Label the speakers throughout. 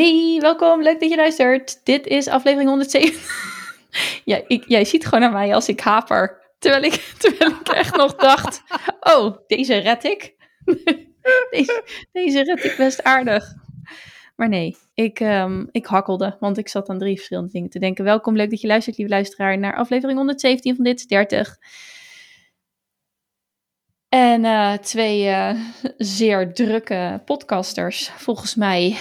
Speaker 1: Hey, welkom. Leuk dat je luistert. Dit is aflevering 107. ja, ik, jij ziet gewoon naar mij als ik haper. Terwijl ik, terwijl ik echt nog dacht: oh, deze red ik. deze, deze red ik best aardig. Maar nee, ik, um, ik hakkelde, want ik zat aan drie verschillende dingen te denken. Welkom, leuk dat je luistert, lieve luisteraar, naar aflevering 117 van Dit is 30. En uh, twee uh, zeer drukke podcasters, volgens mij.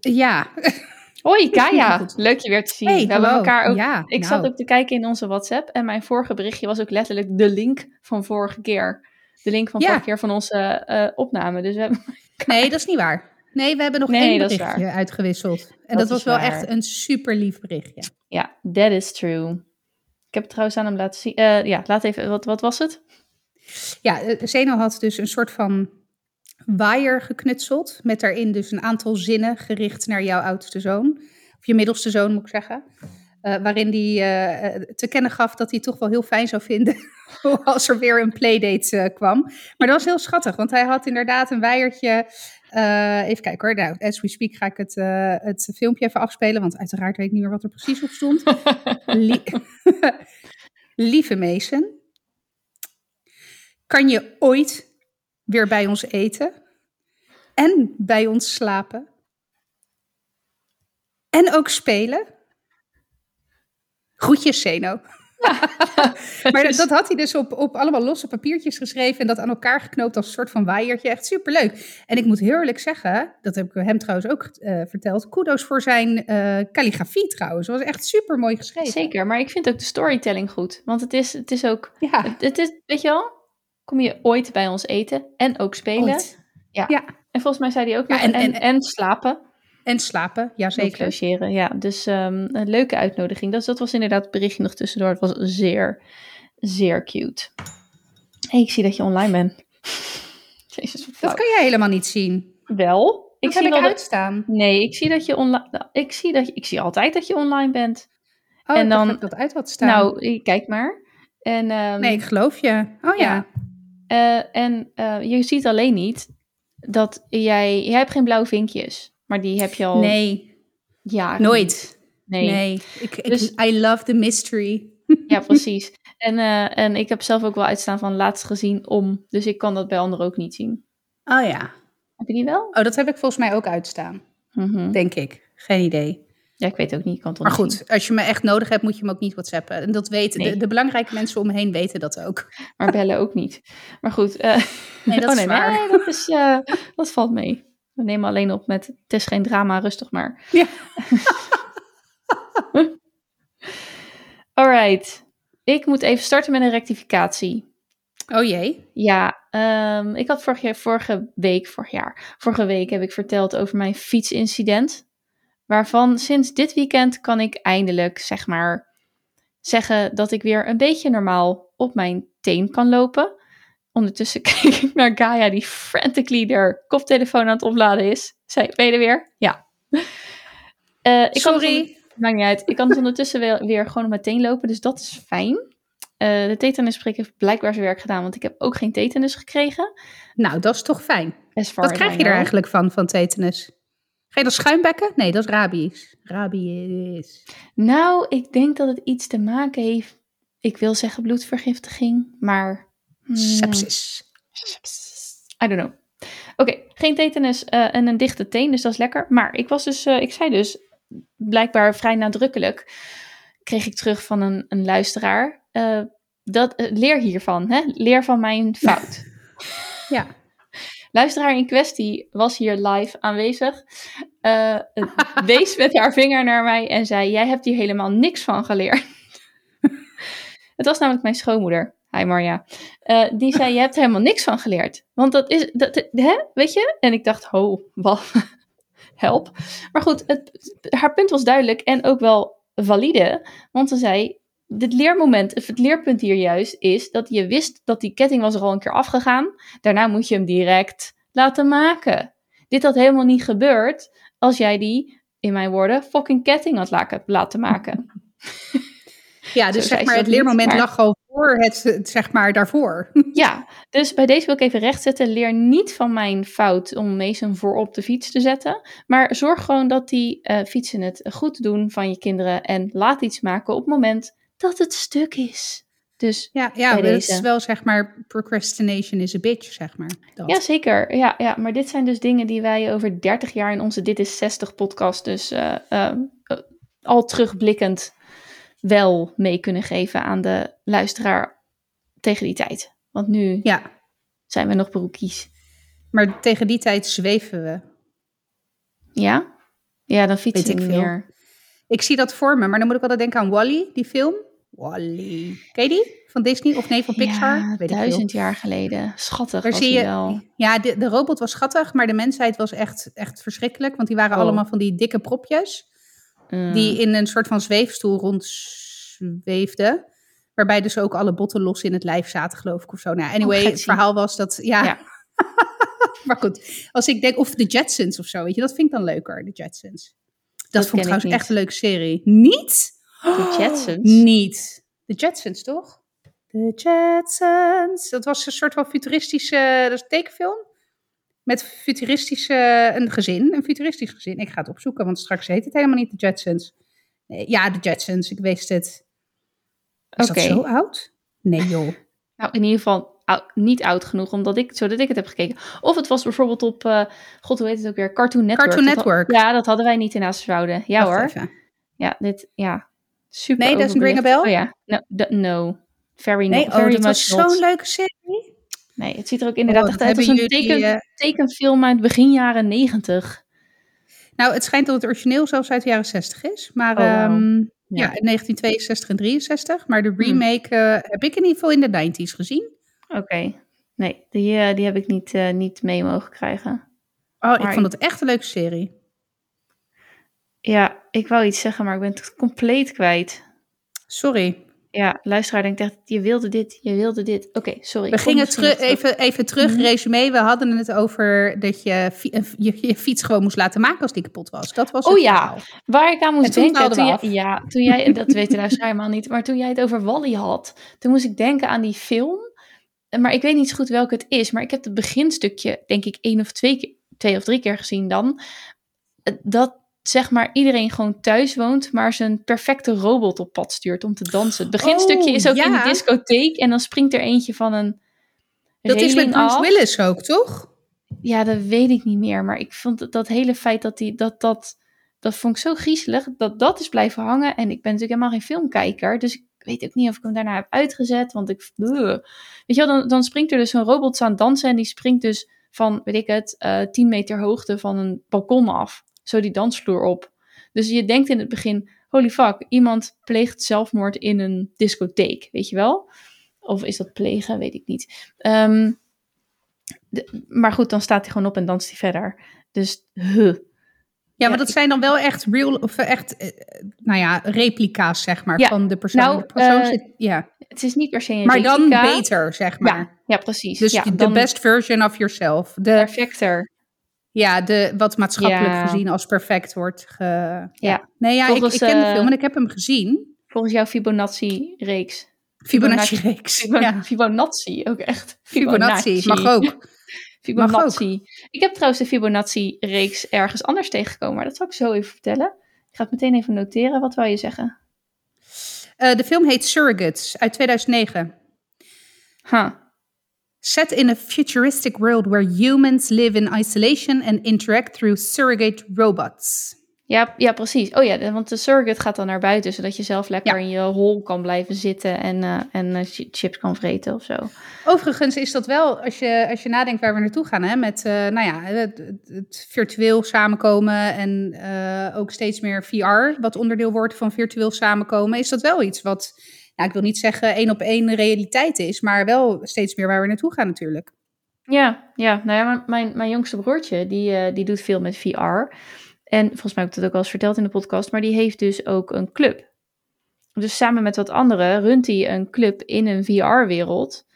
Speaker 2: Ja.
Speaker 1: Hoi Kaya, leuk je weer te zien.
Speaker 2: Hey,
Speaker 1: we hebben elkaar ook.
Speaker 2: Ja,
Speaker 1: ik
Speaker 2: nou.
Speaker 1: zat ook te kijken in onze WhatsApp en mijn vorige berichtje was ook letterlijk de link van vorige keer. De link van
Speaker 2: Ja.
Speaker 1: vorige keer van onze eh, opname. Dus we hebben...
Speaker 2: Nee, dat is niet waar. Nee, we hebben nog
Speaker 1: Nee,
Speaker 2: één berichtje uitgewisseld. En
Speaker 1: Dat
Speaker 2: was wel
Speaker 1: waar.
Speaker 2: echt een super lief berichtje.
Speaker 1: Ja, that is true. Ik heb het trouwens aan hem laten zien. Eh, ja, laat even. Wat, wat was het?
Speaker 2: Ja, eh, Zeno had dus een soort van waaier geknutseld. Met daarin dus een aantal zinnen gericht naar jouw oudste zoon. Of je middelste zoon, moet ik zeggen. Eh, waarin hij eh, te kennen gaf dat hij het toch wel heel fijn zou vinden als er weer een playdate eh, kwam. Maar dat was heel schattig, want hij had inderdaad een waaiertje. eh, even kijken hoor, nou, as we speak ga ik het, eh, het filmpje even afspelen, want uiteraard weet ik niet meer wat er precies op stond. Lie- Lieve Mason, kan je ooit weer bij ons eten en bij ons slapen en ook spelen? Groetjes, Zeno. Maar dat, dat had hij dus op, op allemaal losse papiertjes geschreven en dat aan elkaar geknoopt als een soort van waaiertje. Echt superleuk. En ik moet heel eerlijk zeggen, dat heb ik hem trouwens ook eh, verteld, kudos voor zijn eh calligrafie trouwens. Dat was echt super mooi geschreven.
Speaker 1: Zeker, maar ik vind ook de storytelling goed. Want het is, het is ook.
Speaker 2: Ja,
Speaker 1: Het, het is, weet je wel? Kom je ooit bij ons eten en ook spelen?
Speaker 2: ooit.
Speaker 1: Ja.
Speaker 2: Ja.
Speaker 1: En volgens mij zei hij ook
Speaker 2: Ja,
Speaker 1: nog.
Speaker 2: en-
Speaker 1: En,
Speaker 2: en-
Speaker 1: en, slapen.
Speaker 2: En slapen, ja
Speaker 1: Zeker. Logeren, ja. Dus ehm, een leuke uitnodiging. Dat, dat was inderdaad het berichtje nog tussendoor. Het was zeer, zeer cute. hey, ik zie dat je online bent. Jezus, wat.
Speaker 2: Dat kan jij helemaal niet zien.
Speaker 1: Wel?
Speaker 2: Ik
Speaker 1: zie
Speaker 2: heb ik
Speaker 1: dat-
Speaker 2: uitstaan.
Speaker 1: Nee, ik zie dat je online... Ik zie, dat je... ik zie altijd dat je online bent.
Speaker 2: Oh,
Speaker 1: En dan-
Speaker 2: dat ik dat uit had staan.
Speaker 1: Nou, kijk maar. En, ehm,
Speaker 2: nee, ik geloof je. Oh ja.
Speaker 1: ja. Eh, en eh, je ziet alleen niet dat jij... Jij hebt geen blauwe vinkjes. Maar die heb je al
Speaker 2: Nee,
Speaker 1: jaren
Speaker 2: nooit.
Speaker 1: Nee.
Speaker 2: Nee. Ik, ik,
Speaker 1: Dus-
Speaker 2: I love the mystery.
Speaker 1: Ja, precies. En, eh, en ik heb zelf ook wel uitstaan van laatst gezien om. Dus ik kan dat bij anderen ook niet zien.
Speaker 2: Oh ja.
Speaker 1: Heb je die wel?
Speaker 2: Oh, dat heb ik volgens mij ook uitstaan.
Speaker 1: Mhm.
Speaker 2: Denk ik. Geen idee.
Speaker 1: Ja, ik weet ook niet. Kan het
Speaker 2: Maar
Speaker 1: zien.
Speaker 2: goed, als je me echt nodig hebt, moet je me ook niet whatsappen. En dat weten
Speaker 1: Nee.
Speaker 2: de, de belangrijke mensen om me heen weten dat ook.
Speaker 1: Maar bellen ook niet. Maar goed. eh,
Speaker 2: Nee, dat
Speaker 1: oh,
Speaker 2: is waar.
Speaker 1: nee, dat, is, eh, dat valt mee. We nemen alleen op met het is geen drama, rustig maar.
Speaker 2: Ja.
Speaker 1: Alright. Ik moet even starten met een rectificatie.
Speaker 2: Oh jee.
Speaker 1: Ja, ehm, ik had vorige, vorige week, vorig jaar, vorige week heb ik verteld over mijn fietsincident. Waarvan sinds dit weekend kan ik eindelijk, zeg maar, zeggen dat ik weer een beetje normaal op mijn teen kan lopen. Ondertussen kijk ik naar Gaia die frantically haar koptelefoon aan het opladen is. Zij, ben je er weer? Ja. Eh, ik kan dus
Speaker 2: Sorry.
Speaker 1: onder- maakt niet uit. Ik kan dus ondertussen weer, weer gewoon op mijn teen lopen, dus dat is fijn. Eh, de tetanusprik heeft blijkbaar zijn werk gedaan, want ik heb ook geen tetanus gekregen.
Speaker 2: Nou, dat is toch fijn. Wat krijg je er eigenlijk van, van tetanus? Ga je dan schuimbekken? Nee, dat is rabies. Rabies.
Speaker 1: Nou, ik denk dat het iets te maken heeft. Ik wil zeggen bloedvergiftiging, maar. hmm,
Speaker 2: Sepsis.
Speaker 1: I don't know. Oké, geen tetanus eh, en een dichte teen, dus dat is lekker. Maar ik was dus, eh, ik zei dus, blijkbaar vrij nadrukkelijk, kreeg ik terug van een, een luisteraar. eh, dat, leer hiervan, hè? leer van mijn fout.
Speaker 2: Ja.
Speaker 1: Luisteraar in kwestie was hier live aanwezig. eh, wees met haar vinger naar mij en zei: Jij hebt hier helemaal niks van geleerd. Het was namelijk mijn schoonmoeder. Hi Marja. Eh, die zei: Je hebt er helemaal niks van geleerd. Want dat is, dat, hè? weet je? En ik dacht: Ho, wat? Help. Maar goed, het, haar punt was duidelijk en ook wel valide. Want ze zei: Het leermoment, of het leerpunt hier juist is dat je wist dat die ketting was er al een keer afgegaan. Daarna moet je hem direct laten maken. Dit had helemaal niet gebeurd als jij die, in mijn woorden, fucking ketting had laten maken.
Speaker 2: Ja, dus zeg
Speaker 1: ze
Speaker 2: maar, het leermoment
Speaker 1: maar-
Speaker 2: lag al voor het, het, zeg maar, daarvoor.
Speaker 1: Ja, dus bij deze wil ik even rechtzetten. Leer niet van mijn fout om Mason voorop de fiets te zetten. Maar zorg gewoon dat die eh, fietsen het goed doen van je kinderen. En laat iets maken op het moment dat het stuk is. Dus
Speaker 2: Ja, ja dat
Speaker 1: deze.
Speaker 2: is wel, zeg maar, procrastination is a bitch, zeg maar. Dat.
Speaker 1: ja, zeker. Ja, ja, maar dit zijn dus dingen die wij over 30 jaar in onze Dit is 60 podcast dus eh, eh, eh, al terugblikkend wel mee kunnen geven aan de luisteraar tegen die tijd. Want nu
Speaker 2: ja,
Speaker 1: zijn we nog broekies.
Speaker 2: maar tegen die tijd zweven we.
Speaker 1: Ja? Ja, dan fietsen we meer.
Speaker 2: Ik zie dat voor me, maar dan moet ik altijd denken aan Wally, die film. Wally. Ken je die? Van Disney of nee, van Pixar?
Speaker 1: Ja,
Speaker 2: Weet
Speaker 1: duizend jaar geleden. Schattig
Speaker 2: Daar zie je,
Speaker 1: wel.
Speaker 2: ja, de, de robot was schattig, maar de mensheid was echt, echt verschrikkelijk. Want die waren
Speaker 1: Oh.
Speaker 2: allemaal van die dikke propjes.
Speaker 1: Mm.
Speaker 2: Die in een soort van zweefstoel rondzweefden. Waarbij dus ook alle botten los in het lijf zaten, geloof ik, of zo. Nou, anyway,
Speaker 1: Oh,
Speaker 2: het
Speaker 1: getsie.
Speaker 2: verhaal was dat, ja.
Speaker 1: Ja.
Speaker 2: maar goed, als ik denk, of de Jetsons of zo, weet je, dat vind ik dan leuker, de Jetsons. Dat,
Speaker 1: Dat
Speaker 2: vond ik trouwens echt een leuke serie. Niet?
Speaker 1: De Jetsons?
Speaker 2: Niet. De Jetsons, toch? De Jetsons. Dat was een soort van futuristische, dat is een tekenfilm. Met futuristische, een gezin, een futuristisch gezin. Ik ga het opzoeken, want straks heet het helemaal niet de Jetsons. Nee, ja, de Jetsons, ik wist het. Is dat zo oud? Nee joh.
Speaker 1: Nou, in ieder geval ou- niet oud genoeg, omdat ik, zodat ik het heb gekeken. Of het was bijvoorbeeld op, eh, god, hoe heet het ook weer? Cartoon Network.
Speaker 2: Cartoon
Speaker 1: Dat had-
Speaker 2: Network.
Speaker 1: ja, dat hadden wij niet in Azerswoude. Ja
Speaker 2: Wacht
Speaker 1: hoor.
Speaker 2: even.
Speaker 1: Ja, dit, ja. Super
Speaker 2: Nee, doesn't ring a
Speaker 1: overbelicht.
Speaker 2: bell?
Speaker 1: Oh ja, no. no. Very,
Speaker 2: Nee, oh,
Speaker 1: very
Speaker 2: dat
Speaker 1: much
Speaker 2: was
Speaker 1: not.
Speaker 2: zo'n leuke serie.
Speaker 1: Nee, het ziet er ook inderdaad
Speaker 2: Oh,
Speaker 1: echt
Speaker 2: dat
Speaker 1: uit als een teken,
Speaker 2: eh,
Speaker 1: tekenfilm uit begin jaren negentig.
Speaker 2: Nou, het schijnt dat het origineel zelfs uit de jaren 60 is. Maar
Speaker 1: Oh,
Speaker 2: ehm,
Speaker 1: Ja.
Speaker 2: ja. in 1962 en 63. Maar de
Speaker 1: Hmm.
Speaker 2: remake eh, heb ik in ieder geval in de 90s gezien.
Speaker 1: Oké. Nee, die, eh, die heb ik niet, niet mee mogen krijgen.
Speaker 2: Oh,
Speaker 1: Maar
Speaker 2: ik vond het echt een leuke serie.
Speaker 1: Ja, ik wou iets zeggen, maar ik ben het compleet kwijt.
Speaker 2: Sorry.
Speaker 1: Ja, luisteraar denkt echt, je wilde dit, je wilde dit. Oké, sorry.
Speaker 2: We
Speaker 1: ik
Speaker 2: gingen even, even terug,
Speaker 1: Mhm.
Speaker 2: resume. We hadden het over dat je, je je fiets gewoon moest laten maken als die kapot was. Dat was
Speaker 1: Oh ja.
Speaker 2: verhaal.
Speaker 1: Waar ik aan moest
Speaker 2: toen
Speaker 1: denken, toen jij, ja, toen jij, dat weet de luisteraar helemaal niet, maar toen jij het over Wally had, toen moest ik denken aan die film. Maar ik weet niet zo goed welke het is, maar ik heb het beginstukje, denk ik, één of twee, keer, twee of drie keer gezien dan. Eh, Dat zeg maar iedereen gewoon thuis woont, maar zijn perfecte robot op pad stuurt om te dansen. Het beginstukje
Speaker 2: Oh,
Speaker 1: is ook in de discotheek en dan springt er eentje van een
Speaker 2: Dat is met Bruce
Speaker 1: af.
Speaker 2: Willis ook, toch?
Speaker 1: Ja, dat weet ik niet meer. Maar ik vond dat hele feit dat die, dat, dat, dat vond ik zo griezelig, dat dat is blijven hangen. En ik ben natuurlijk helemaal geen filmkijker, dus ik weet ook niet of ik hem daarna heb uitgezet. Want ik, weet je wel, dan, dan springt er dus zo'n robot aan dansen en die springt dus van, weet ik het, eh 10 meter hoogte van een balkon af. Zo die dansvloer op. Dus je denkt in het begin, holy fuck, iemand pleegt zelfmoord in een discotheek, weet je wel? Of is dat plegen, weet ik niet. Ehm, de- maar goed, dan staat hij gewoon op en danst hij verder. Dus, huh.
Speaker 2: Ja, maar dat zijn dan wel echt real, of echt, eh, nou ja, replica's, zeg maar,
Speaker 1: Ja,
Speaker 2: van de persoon.
Speaker 1: nou,
Speaker 2: de persoon
Speaker 1: eh,
Speaker 2: zit, ja.
Speaker 1: Het is niet per se een
Speaker 2: Maar dan
Speaker 1: replica.
Speaker 2: beter, zeg maar.
Speaker 1: Ja, ja, precies.
Speaker 2: Dus
Speaker 1: ja,
Speaker 2: de
Speaker 1: dan
Speaker 2: best version of yourself. De,
Speaker 1: perfecter.
Speaker 2: Ja, de, wat maatschappelijk
Speaker 1: Ja.
Speaker 2: gezien als perfect wordt ge...
Speaker 1: Ja.
Speaker 2: Nee, ja, ik,
Speaker 1: Volgens,
Speaker 2: ik ken de
Speaker 1: eh,
Speaker 2: film en ik heb hem gezien.
Speaker 1: Volgens jouw Fibonacci-reeks.
Speaker 2: Fibonacci-reeks. Ja.
Speaker 1: Fibonacci, ook echt.
Speaker 2: Fibonacci, mag ook.
Speaker 1: Fibonacci. Ik heb trouwens de Fibonacci-reeks ergens anders tegengekomen, maar dat zal ik zo even vertellen. Ik ga het meteen even noteren. Wat wou je zeggen?
Speaker 2: Eh, de film heet Surrogates uit 2009.
Speaker 1: Huh.
Speaker 2: Set in a futuristic world where humans live in isolation and interact through surrogate robots.
Speaker 1: Ja, ja, precies. Oh ja, want de surrogate gaat dan naar buiten, zodat je zelf lekker
Speaker 2: Ja.
Speaker 1: in je hol kan blijven zitten en, eh, en eh, chi- chips kan vreten of zo.
Speaker 2: Overigens is dat wel, als je, als je nadenkt waar we naartoe gaan, hè, met eh, nou ja, het, het- virtueel samenkomen en ook steeds meer VR, wat onderdeel wordt van virtueel samenkomen, is dat wel iets wat, nou, ik wil niet zeggen één op één realiteit is, maar wel steeds meer waar we naartoe gaan natuurlijk.
Speaker 1: Ja, ja. Nou ja, mijn, mijn, jongste broertje, die, eh, die doet veel met VR. En volgens mij heb ik dat ook al eens verteld in de podcast, maar die heeft dus ook een club. Dus samen met wat anderen runt hij een club in een VR-wereld.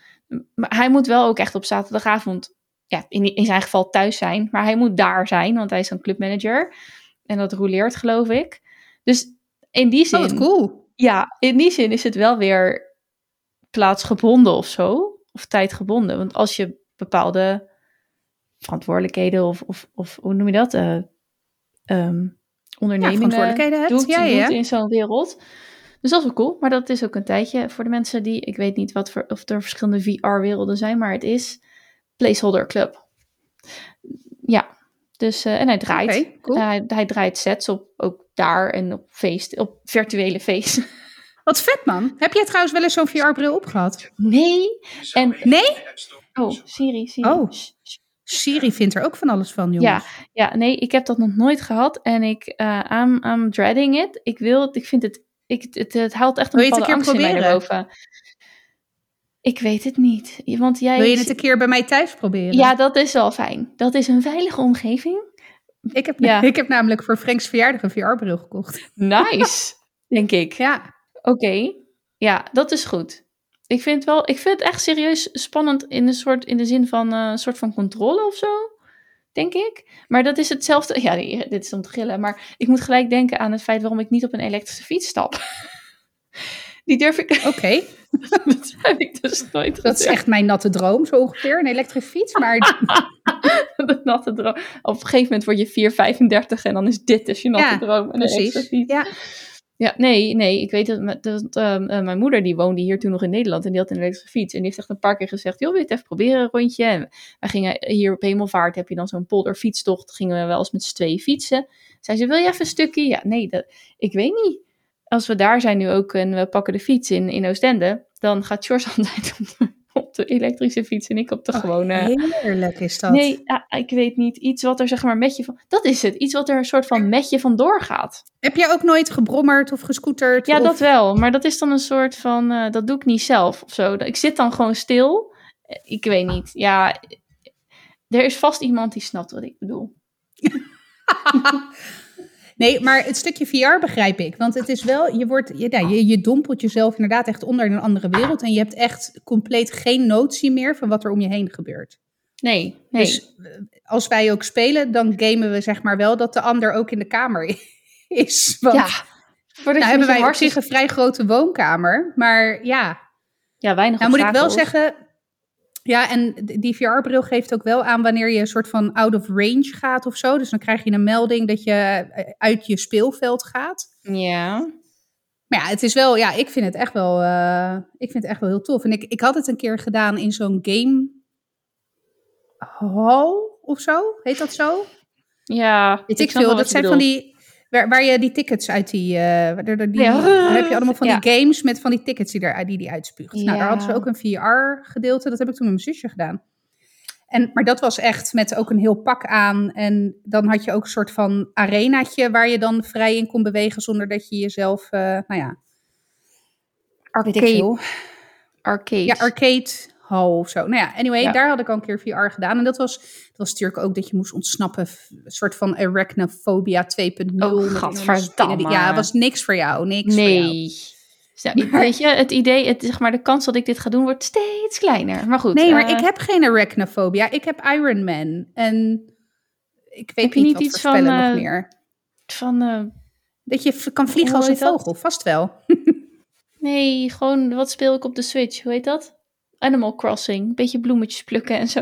Speaker 1: Maar hij moet wel ook echt op zaterdagavond, ja, in, in zijn geval thuis zijn. Maar hij moet daar zijn, want hij is een clubmanager. En dat roleert, geloof ik. Dus in die zin...
Speaker 2: Oh, wat cool.
Speaker 1: Ja, in die zin is het wel weer plaatsgebonden of zo. Of tijdgebonden. Want als je bepaalde verantwoordelijkheden of, of, of hoe noem je dat? Uh, um, ondernemingen
Speaker 2: verantwoordelijkheden hebt.
Speaker 1: doet,
Speaker 2: Ja, ja.
Speaker 1: doet in zo'n wereld. Dus dat is wel cool. Maar dat is ook een tijdje voor de mensen die... Ik weet niet wat voor, of er verschillende VR-werelden zijn, maar het is Placeholder Club. Ja, dus... eh, en hij draait.
Speaker 2: Cool.
Speaker 1: hij, hij draait sets op, ook daar en op feest, op virtuele feesten.
Speaker 2: Wat vet, man. Heb jij trouwens wel eens zo'n VR-bril opgehad?
Speaker 1: Nee. En,
Speaker 2: Nee?
Speaker 1: oh, Siri, Siri.
Speaker 2: Oh. Siri vindt er ook van alles van, jongens.
Speaker 1: Ja, nee, ik heb dat nog nooit gehad en ik, eh I'm, I'm dreading it. Ik wil het, ik vind het, ik, het, het haalt echt een
Speaker 2: een
Speaker 1: bepaalde
Speaker 2: keer
Speaker 1: angst in mij
Speaker 2: proberen?
Speaker 1: naar boven. Ik weet het niet, want jij...
Speaker 2: Wil je het een keer bij mij thuis proberen?
Speaker 1: Ja, dat is wel fijn. Dat is een veilige omgeving.
Speaker 2: Ik heb,
Speaker 1: Ja.
Speaker 2: ik heb namelijk voor Franks verjaardag een VR-bril gekocht.
Speaker 1: Nice, denk ik.
Speaker 2: Ja.
Speaker 1: Oké, ja, dat is goed. Ik vind, wel, ik vind het echt serieus spannend in de, soort, in de zin van eh, een soort van controle of zo, denk ik. Maar dat is hetzelfde. Ja, dit is om te gillen. Maar ik moet gelijk denken aan het feit waarom ik niet op een elektrische fiets stap. Die durf ik.
Speaker 2: Oké,
Speaker 1: dat heb ik dus nooit
Speaker 2: dat is echt mijn natte droom, zo ongeveer. Een elektrische fiets. Maar
Speaker 1: De natte droom. Op een gegeven moment word je 4, 35 en dan is dit dus je natte
Speaker 2: Ja,
Speaker 1: droom. Een elektrische
Speaker 2: precies.
Speaker 1: fiets.
Speaker 2: Ja.
Speaker 1: Ja, nee, nee. Ik weet dat, dat ehm, eh, mijn moeder die woonde hier toen nog in Nederland en die had een elektrische fiets. En die heeft echt een paar keer gezegd, joh, wil je het even proberen, een rondje? En wij gingen hier op Hemelvaart, heb je dan zo'n polderfietstocht, gingen we wel eens met z'n tweeën fietsen. Zei ze, wil je even een stukje? Ja, nee, dat, ik weet niet. Als we daar zijn nu ook en we pakken de fiets in, in Oostende, dan gaat George altijd op de, op de elektrische fiets en ik op de gewone...
Speaker 2: Heerlijk is dat.
Speaker 1: Nee, ah, ik weet niet. Iets wat er zeg maar met je van... Dat is het. Iets wat er een soort van met je vandoor gaat.
Speaker 2: Heb jij ook nooit gebrommerd of gescooterd?
Speaker 1: Ja,
Speaker 2: of...
Speaker 1: dat wel. Maar dat is dan een soort van, eh, dat doe ik niet zelf of zo. Ik zit dan gewoon stil. Eh, Ik weet niet. Ja, er is vast iemand die snapt wat ik bedoel.
Speaker 2: Nee, maar het stukje VR begrijp ik. Want het is wel, je, wordt, je, ja, je, je dompelt jezelf inderdaad echt onder in een andere wereld. En je hebt echt compleet geen notie meer van wat er om je heen gebeurt.
Speaker 1: Nee, nee.
Speaker 2: Dus eh, als wij ook spelen, dan gamen we zeg maar wel dat de ander ook in de kamer is. Want
Speaker 1: ja, voordat
Speaker 2: nou hebben wij op
Speaker 1: hartstikke-
Speaker 2: zich een vrij grote woonkamer. Maar ja,
Speaker 1: Ja, weinig
Speaker 2: nou moet ik wel zeggen... Ja, en die VR-bril geeft ook wel aan wanneer je een soort van out of range gaat of zo. Dus dan krijg je een melding dat je eh, uit je speelveld gaat.
Speaker 1: Ja.
Speaker 2: Maar ja, het is wel, ja, ik vind het echt wel, eh, ik vind het echt wel heel tof. En ik, ik had het een keer gedaan in zo'n game hall of zo, heet dat zo?
Speaker 1: Ja,
Speaker 2: Weet ik
Speaker 1: snap
Speaker 2: veel, dat zijn van die, waar, waar je die tickets uit die, er- die
Speaker 1: Ja.
Speaker 2: dan heb je allemaal van
Speaker 1: Ja.
Speaker 2: die games met van die tickets die, er, die die uitspuugt. Nou, daar hadden ze ook een VR-gedeelte, dat heb ik toen met mijn zusje gedaan. En, maar dat was echt met ook een heel pak aan. En dan had je ook een soort van arenaatje waar je dan vrij in kon bewegen zonder dat je jezelf, eh, nou ja.
Speaker 1: Arcade.
Speaker 2: Ja, arcade hall of zo. Nou ja, anyway,
Speaker 1: Ja.
Speaker 2: daar had ik al een keer VR gedaan. En dat was, dat was natuurlijk ook dat je moest ontsnappen. Een soort van arachnophobia 2.0.
Speaker 1: Oh, gadverdamme.
Speaker 2: Ja, was niks voor jou. Niks voor jou.
Speaker 1: nee. Ja, ik- weet je, het idee, het, zeg maar, de kans dat ik dit ga doen wordt steeds kleiner. Maar goed.
Speaker 2: Nee, maar
Speaker 1: eh,
Speaker 2: ik heb geen arachnophobia. Ik heb Iron Man. En ik weet niet,
Speaker 1: niet
Speaker 2: wat
Speaker 1: iets
Speaker 2: voor
Speaker 1: van,
Speaker 2: spellen
Speaker 1: eh,
Speaker 2: nog meer.
Speaker 1: Van, eh,
Speaker 2: Dat je kan vliegen als een
Speaker 1: dat?
Speaker 2: vogel. Vast wel.
Speaker 1: nee, gewoon, wat speel ik op de Switch? Hoe heet dat? Animal Crossing. Beetje bloemetjes plukken en zo.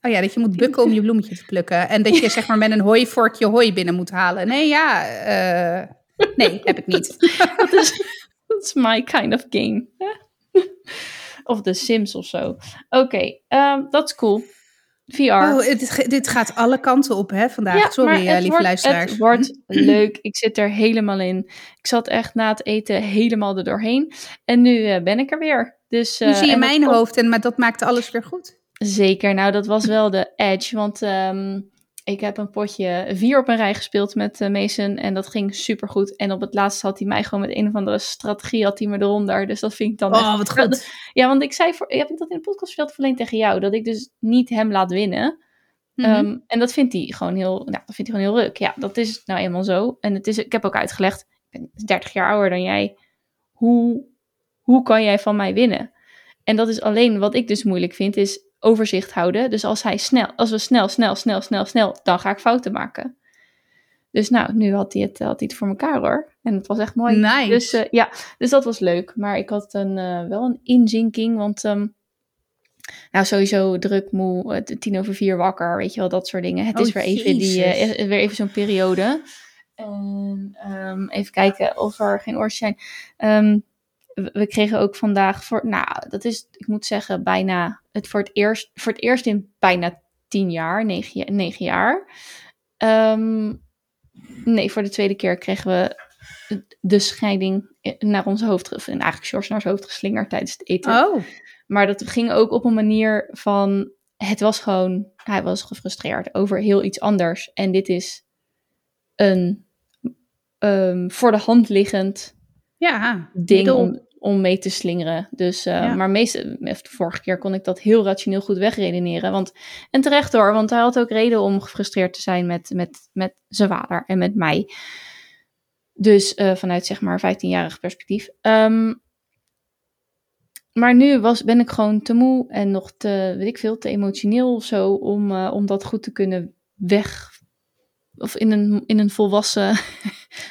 Speaker 2: Oh ja, dat je moet bukken om je bloemetje te plukken. En dat je zeg maar met een hooivorkje hooi binnen moet halen. Nee, ja. eh, nee, heb ik niet.
Speaker 1: dat, is, dat is my kind of game. of The Sims of zo. Oké, ehm, dat is cool. VR.
Speaker 2: Oh, dit, dit gaat alle kanten op hè, vandaag.
Speaker 1: Ja,
Speaker 2: Sorry, eh, lieve
Speaker 1: wordt,
Speaker 2: luisteraars.
Speaker 1: Het wordt leuk. Ik zit er helemaal in. Ik zat echt na het eten helemaal er doorheen. En nu eh, ben ik er weer. Dus,
Speaker 2: nu
Speaker 1: eh,
Speaker 2: zie je mijn
Speaker 1: komt-
Speaker 2: hoofd, en, maar dat maakt alles weer goed.
Speaker 1: Zeker. Nou, dat was wel de edge. Want ehm, ik heb een potje vier op een rij gespeeld met eh, Mason. En dat ging supergoed. En op het laatste had hij mij gewoon met een of andere strategie had hij me eronder. Dus dat vind ik dan echt...
Speaker 2: Oh, wat goed.
Speaker 1: Ja, want ik zei, voor, heb ik dat in de podcast verteld alleen tegen jou? Dat ik dus niet hem laat winnen.
Speaker 2: Mhm.
Speaker 1: Ehm, en dat vindt hij gewoon heel, nou, dat vindt hij gewoon heel leuk. Ja, dat is nou eenmaal zo. En het is, ik heb ook uitgelegd, ik ben 30 jaar ouder dan jij. Hoe, hoe kan jij van mij winnen? En dat is alleen wat ik dus moeilijk vind, is overzicht houden. Dus als hij snel, als we snel, snel, snel, snel, snel, dan ga ik fouten maken. Dus nou, nu had hij het, had hij het voor elkaar hoor. En het was echt mooi.
Speaker 2: Nice.
Speaker 1: Dus eh, ja, dus dat was leuk. Maar ik had een, eh, wel een inzinking, want ehm, nou sowieso druk, moe, eh, tien over vier wakker, weet je wel, dat soort dingen. Het
Speaker 2: Oh,
Speaker 1: is weer even, die, eh, eh, weer even zo'n periode. En ehm, even kijken of er geen oortjes zijn. Ehm, we kregen ook vandaag voor, nou, dat is, ik moet zeggen, bijna het voor het eerst, voor het eerst in bijna tien jaar, negen, ja- negen jaar. Ehm, nee, voor de tweede keer kregen we de scheiding naar ons hoofd, en eigenlijk George naar zijn hoofd geslingerd tijdens het eten.
Speaker 2: Oh,
Speaker 1: Maar dat ging ook op een manier van, het was gewoon, hij was gefrustreerd over heel iets anders. En dit is een ehm, voor de hand liggend
Speaker 2: ja.
Speaker 1: ding om, om mee te slingeren. Dus, eh,
Speaker 2: Ja.
Speaker 1: Maar meeste, de vorige keer kon ik dat heel rationeel goed wegredeneren. Want, en terecht hoor, want hij had ook reden om gefrustreerd te zijn met, met, met zijn vader en met mij. Dus eh, vanuit zeg maar 15-jarig perspectief. Ehm, maar nu was, ben ik gewoon te moe en nog te, weet ik veel, te emotioneel of zo om, eh, om dat goed te kunnen weg. Of in een, in een volwassen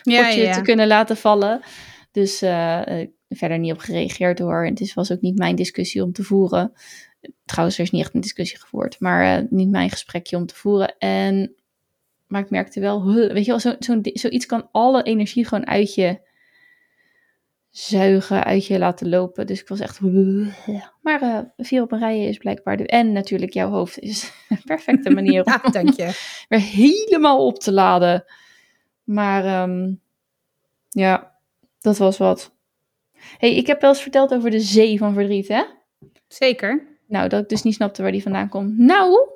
Speaker 2: Ja,
Speaker 1: potje
Speaker 2: ja.
Speaker 1: te kunnen laten vallen. Dus eh, verder niet op gereageerd hoor. En het was ook niet mijn discussie om te voeren. Trouwens, er is niet echt een discussie gevoerd. Maar eh, niet mijn gesprekje om te voeren. En, maar ik merkte wel, huh, weet je wel, zo, di- zoiets kan alle energie gewoon uit je zuigen, uit je laten lopen. Dus ik was echt... Maar vier op een rij is blijkbaar de... En natuurlijk jouw hoofd is een perfecte manier om
Speaker 2: Ja, dank je.
Speaker 1: weer helemaal op te laden. Maar ehm, ja, dat was wat. hey, ik heb wel eens verteld over de zee van verdriet, hè?
Speaker 2: Zeker.
Speaker 1: Nou, dat ik dus niet snapte waar die vandaan komt. Nou,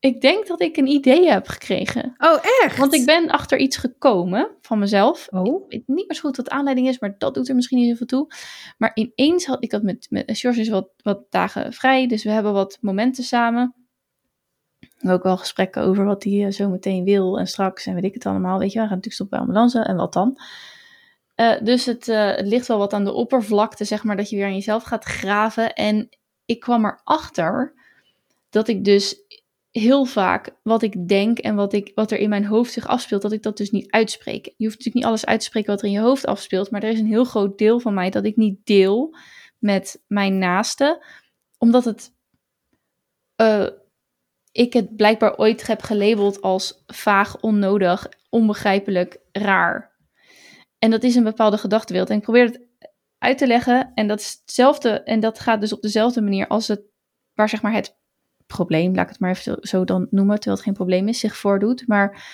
Speaker 1: ik denk dat ik een idee heb gekregen.
Speaker 2: Oh, echt?
Speaker 1: Want ik ben achter iets gekomen van mezelf.
Speaker 2: Oh,
Speaker 1: Ik weet niet meer zo goed wat de aanleiding is, maar dat doet er misschien niet zoveel toe. Maar ineens had ik had met, met George is wat, wat dagen vrij, dus we hebben wat momenten samen. We hebben ook wel gesprekken over wat hij eh, zo meteen wil en straks en weet ik het allemaal. Weet je, we gaan natuurlijk stoppen bij ambulance en wat dan. Eh, dus het, eh, het ligt wel wat aan de oppervlakte, zeg maar, dat je weer aan jezelf gaat graven. En ik kwam erachter dat ik dus heel vaak wat ik denk en wat, ik, wat er in mijn hoofd zich afspeelt, dat ik dat dus niet uitspreek. Je hoeft natuurlijk niet alles uit te spreken wat er in je hoofd afspeelt, maar er is een heel groot deel van mij dat ik niet deel met mijn naaste, omdat het, eh, ik het blijkbaar ooit heb gelabeld als vaag, onnodig, onbegrijpelijk, raar. En dat is een bepaalde gedachtenwereld. En ik probeer het uit te leggen en dat is hetzelfde, en dat gaat dus op dezelfde manier als het, waar zeg maar het probleem, laat ik het maar even zo, dan noemen, terwijl het geen probleem is, zich voordoet. Maar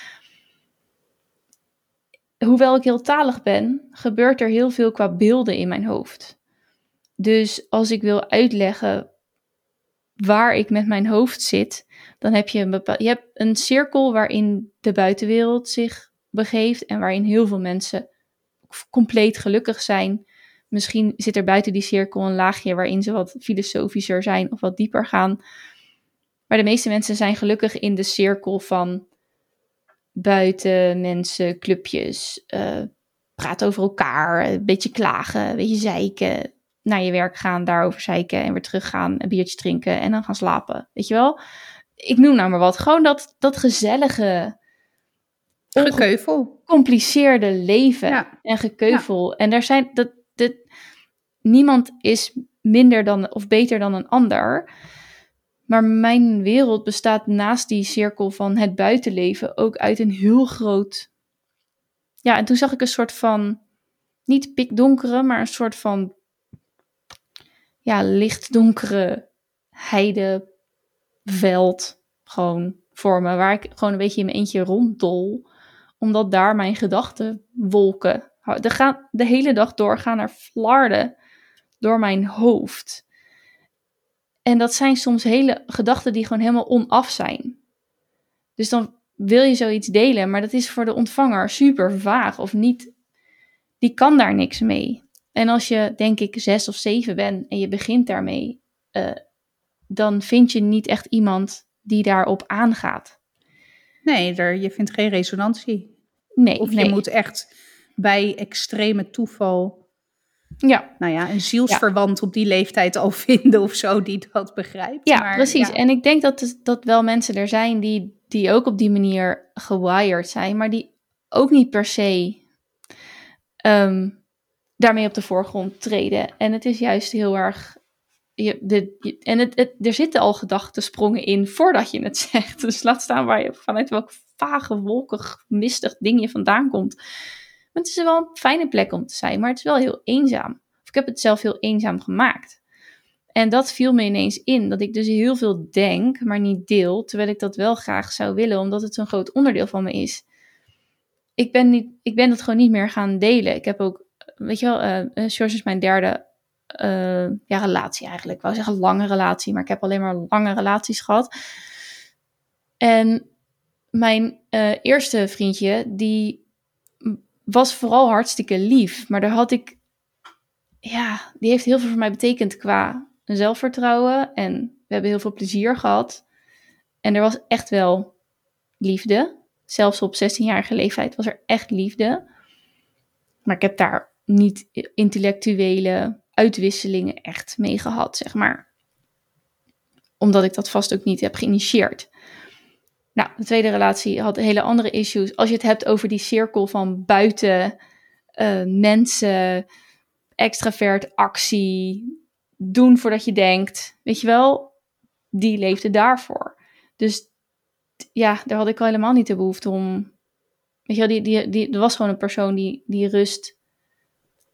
Speaker 1: hoewel ik heel talig ben, gebeurt er heel veel qua beelden in mijn hoofd. Dus als ik wil uitleggen waar ik met mijn hoofd zit, dan heb je een bepaald, je hebt een cirkel waarin de buitenwereld zich begeeft en waarin heel veel mensen compleet gelukkig zijn. Misschien zit er buiten die cirkel een laagje waarin ze wat filosofischer zijn of wat dieper gaan. Maar de meeste mensen zijn gelukkig in de cirkel van buiten mensen, clubjes, uh, praten over elkaar, een beetje klagen, een beetje zeiken, naar je werk gaan, daarover zeiken en weer teruggaan, een biertje drinken en dan gaan slapen. Weet je wel? Ik noem nou maar wat. Gewoon dat, dat gezellige,
Speaker 2: gekeuvel.
Speaker 1: Gecompliceerde leven
Speaker 2: Ja.
Speaker 1: en gekeuvel. Ja. En daar zijn dat, dat niemand is minder dan of beter dan een ander. Maar mijn wereld bestaat naast die cirkel van het buitenleven ook uit een heel groot. Ja, en toen zag ik een soort van. Niet pikdonkere, maar een soort van. Ja, lichtdonkere heideveld. Gewoon voor me. Waar ik gewoon een beetje in mijn eentje ronddol. Omdat daar mijn gedachten wolken. De, gaan, de hele dag door gaan er flarden door mijn hoofd. En dat zijn soms hele gedachten die gewoon helemaal onaf zijn. Dus dan wil je zoiets delen, maar dat is voor de ontvanger super vaag of niet. Die kan daar niks mee. En als je, denk ik, zes of zeven bent en je begint daarmee, uh, dan vind je niet echt iemand die daarop aangaat.
Speaker 2: Nee, er, je vindt geen resonantie.
Speaker 1: Nee,
Speaker 2: of je
Speaker 1: nee.
Speaker 2: moet echt bij extreme toeval
Speaker 1: ja.
Speaker 2: nou ja, een zielsverwant ja. op die leeftijd al vinden of zo die dat begrijpt.
Speaker 1: Ja,
Speaker 2: maar,
Speaker 1: precies.
Speaker 2: Ja.
Speaker 1: En ik denk dat, dat wel mensen er zijn die, die ook op die manier gewired zijn, maar die ook niet per se ehm, daarmee op de voorgrond treden. En het is juist heel erg. Je, de, en het, het, er zitten al sprongen in voordat je het zegt. Dus laat staan waar je vanuit welk vage, wolkig, mistig ding je vandaan komt. Het is wel een fijne plek om te zijn, maar het is wel heel eenzaam. Of ik heb het zelf heel eenzaam gemaakt. En dat viel me ineens in, dat ik dus heel veel denk, maar niet deel, terwijl ik dat wel graag zou willen, omdat het zo'n groot onderdeel van me is. Ik ben, niet, ik ben het gewoon niet meer gaan delen. Ik heb ook, weet je wel, uh, George is mijn derde uh, ja, relatie eigenlijk. Ik wou zeggen lange relatie, maar ik heb alleen maar lange relaties gehad. En mijn uh, eerste vriendje, die was vooral hartstikke lief, maar daar had ik, ja, die heeft heel veel voor mij betekend qua zelfvertrouwen en we hebben heel veel plezier gehad. En er was echt wel liefde. Zelfs op 16-jarige leeftijd was er echt liefde. Maar ik heb daar niet intellectuele uitwisselingen echt mee gehad, zeg maar. Omdat ik dat vast ook niet heb geïnitieerd. Nou, de tweede relatie had hele andere issues. Als je het hebt over die cirkel van buiten uh, mensen, extravert, actie, doen voordat je denkt. Weet je wel, die leefde daarvoor. Dus ja, daar had ik al helemaal niet de behoefte om. Weet je wel, die, die, die, er was gewoon een persoon die, die rust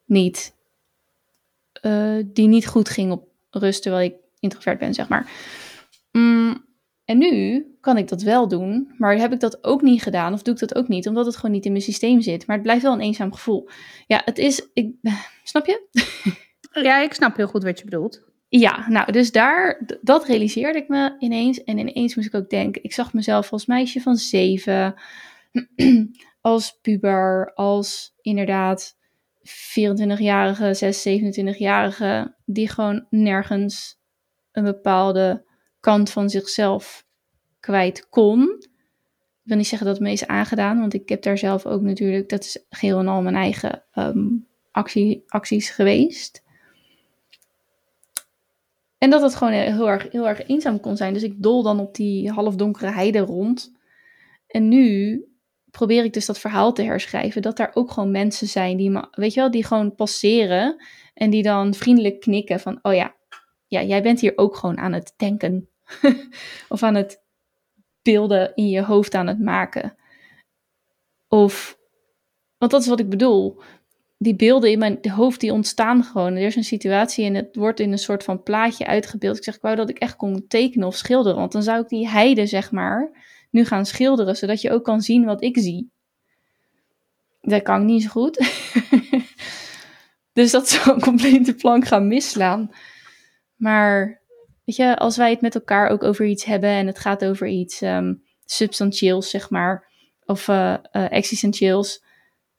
Speaker 1: niet. Uh, die niet goed ging op rust terwijl ik introvert ben, zeg maar. Mm, en nu kan ik dat wel doen, maar heb ik dat ook niet gedaan of doe ik dat ook niet, omdat het gewoon niet in mijn systeem zit. Maar het blijft wel een eenzaam gevoel. Ja, het is. Ik, snap je?
Speaker 2: Ja, ik snap heel goed wat je bedoelt.
Speaker 1: Ja, nou, dus daar, dat realiseerde ik me ineens. En ineens moest ik ook denken, ik zag mezelf als meisje van zeven, als puber, als inderdaad 24-jarige, 6, 27-jarige, die gewoon nergens een bepaalde kant van zichzelf kwijt kon. Ik wil niet zeggen dat het me is aangedaan, want ik heb daar zelf ook natuurlijk, dat is geheel en al mijn eigen um, actie, acties geweest. En dat het gewoon heel erg, heel erg eenzaam kon zijn. Dus ik dol dan op die halfdonkere heide rond. En nu probeer ik dus dat verhaal te herschrijven. Dat daar ook gewoon mensen zijn die, weet je wel, die gewoon passeren. En die dan vriendelijk knikken van, oh ja, ja jij bent hier ook gewoon aan het denken. of aan het beelden in je hoofd aan het maken. Of, want dat is wat ik bedoel die beelden in mijn hoofd die ontstaan gewoon. Er is een situatie en het wordt in een soort van plaatje uitgebeeld. Ik zeg, ik wou dat ik echt kon tekenen of schilderen. Want dan zou ik die heide, zeg maar, nu gaan schilderen. Zodat je ook kan zien wat ik zie. Dat kan ik niet zo goed. dus dat zou een complete plank gaan misslaan. Maar, weet je, als wij het met elkaar ook over iets hebben. En het gaat over iets um, substantieels, zeg maar. Of uh, uh, existentieels.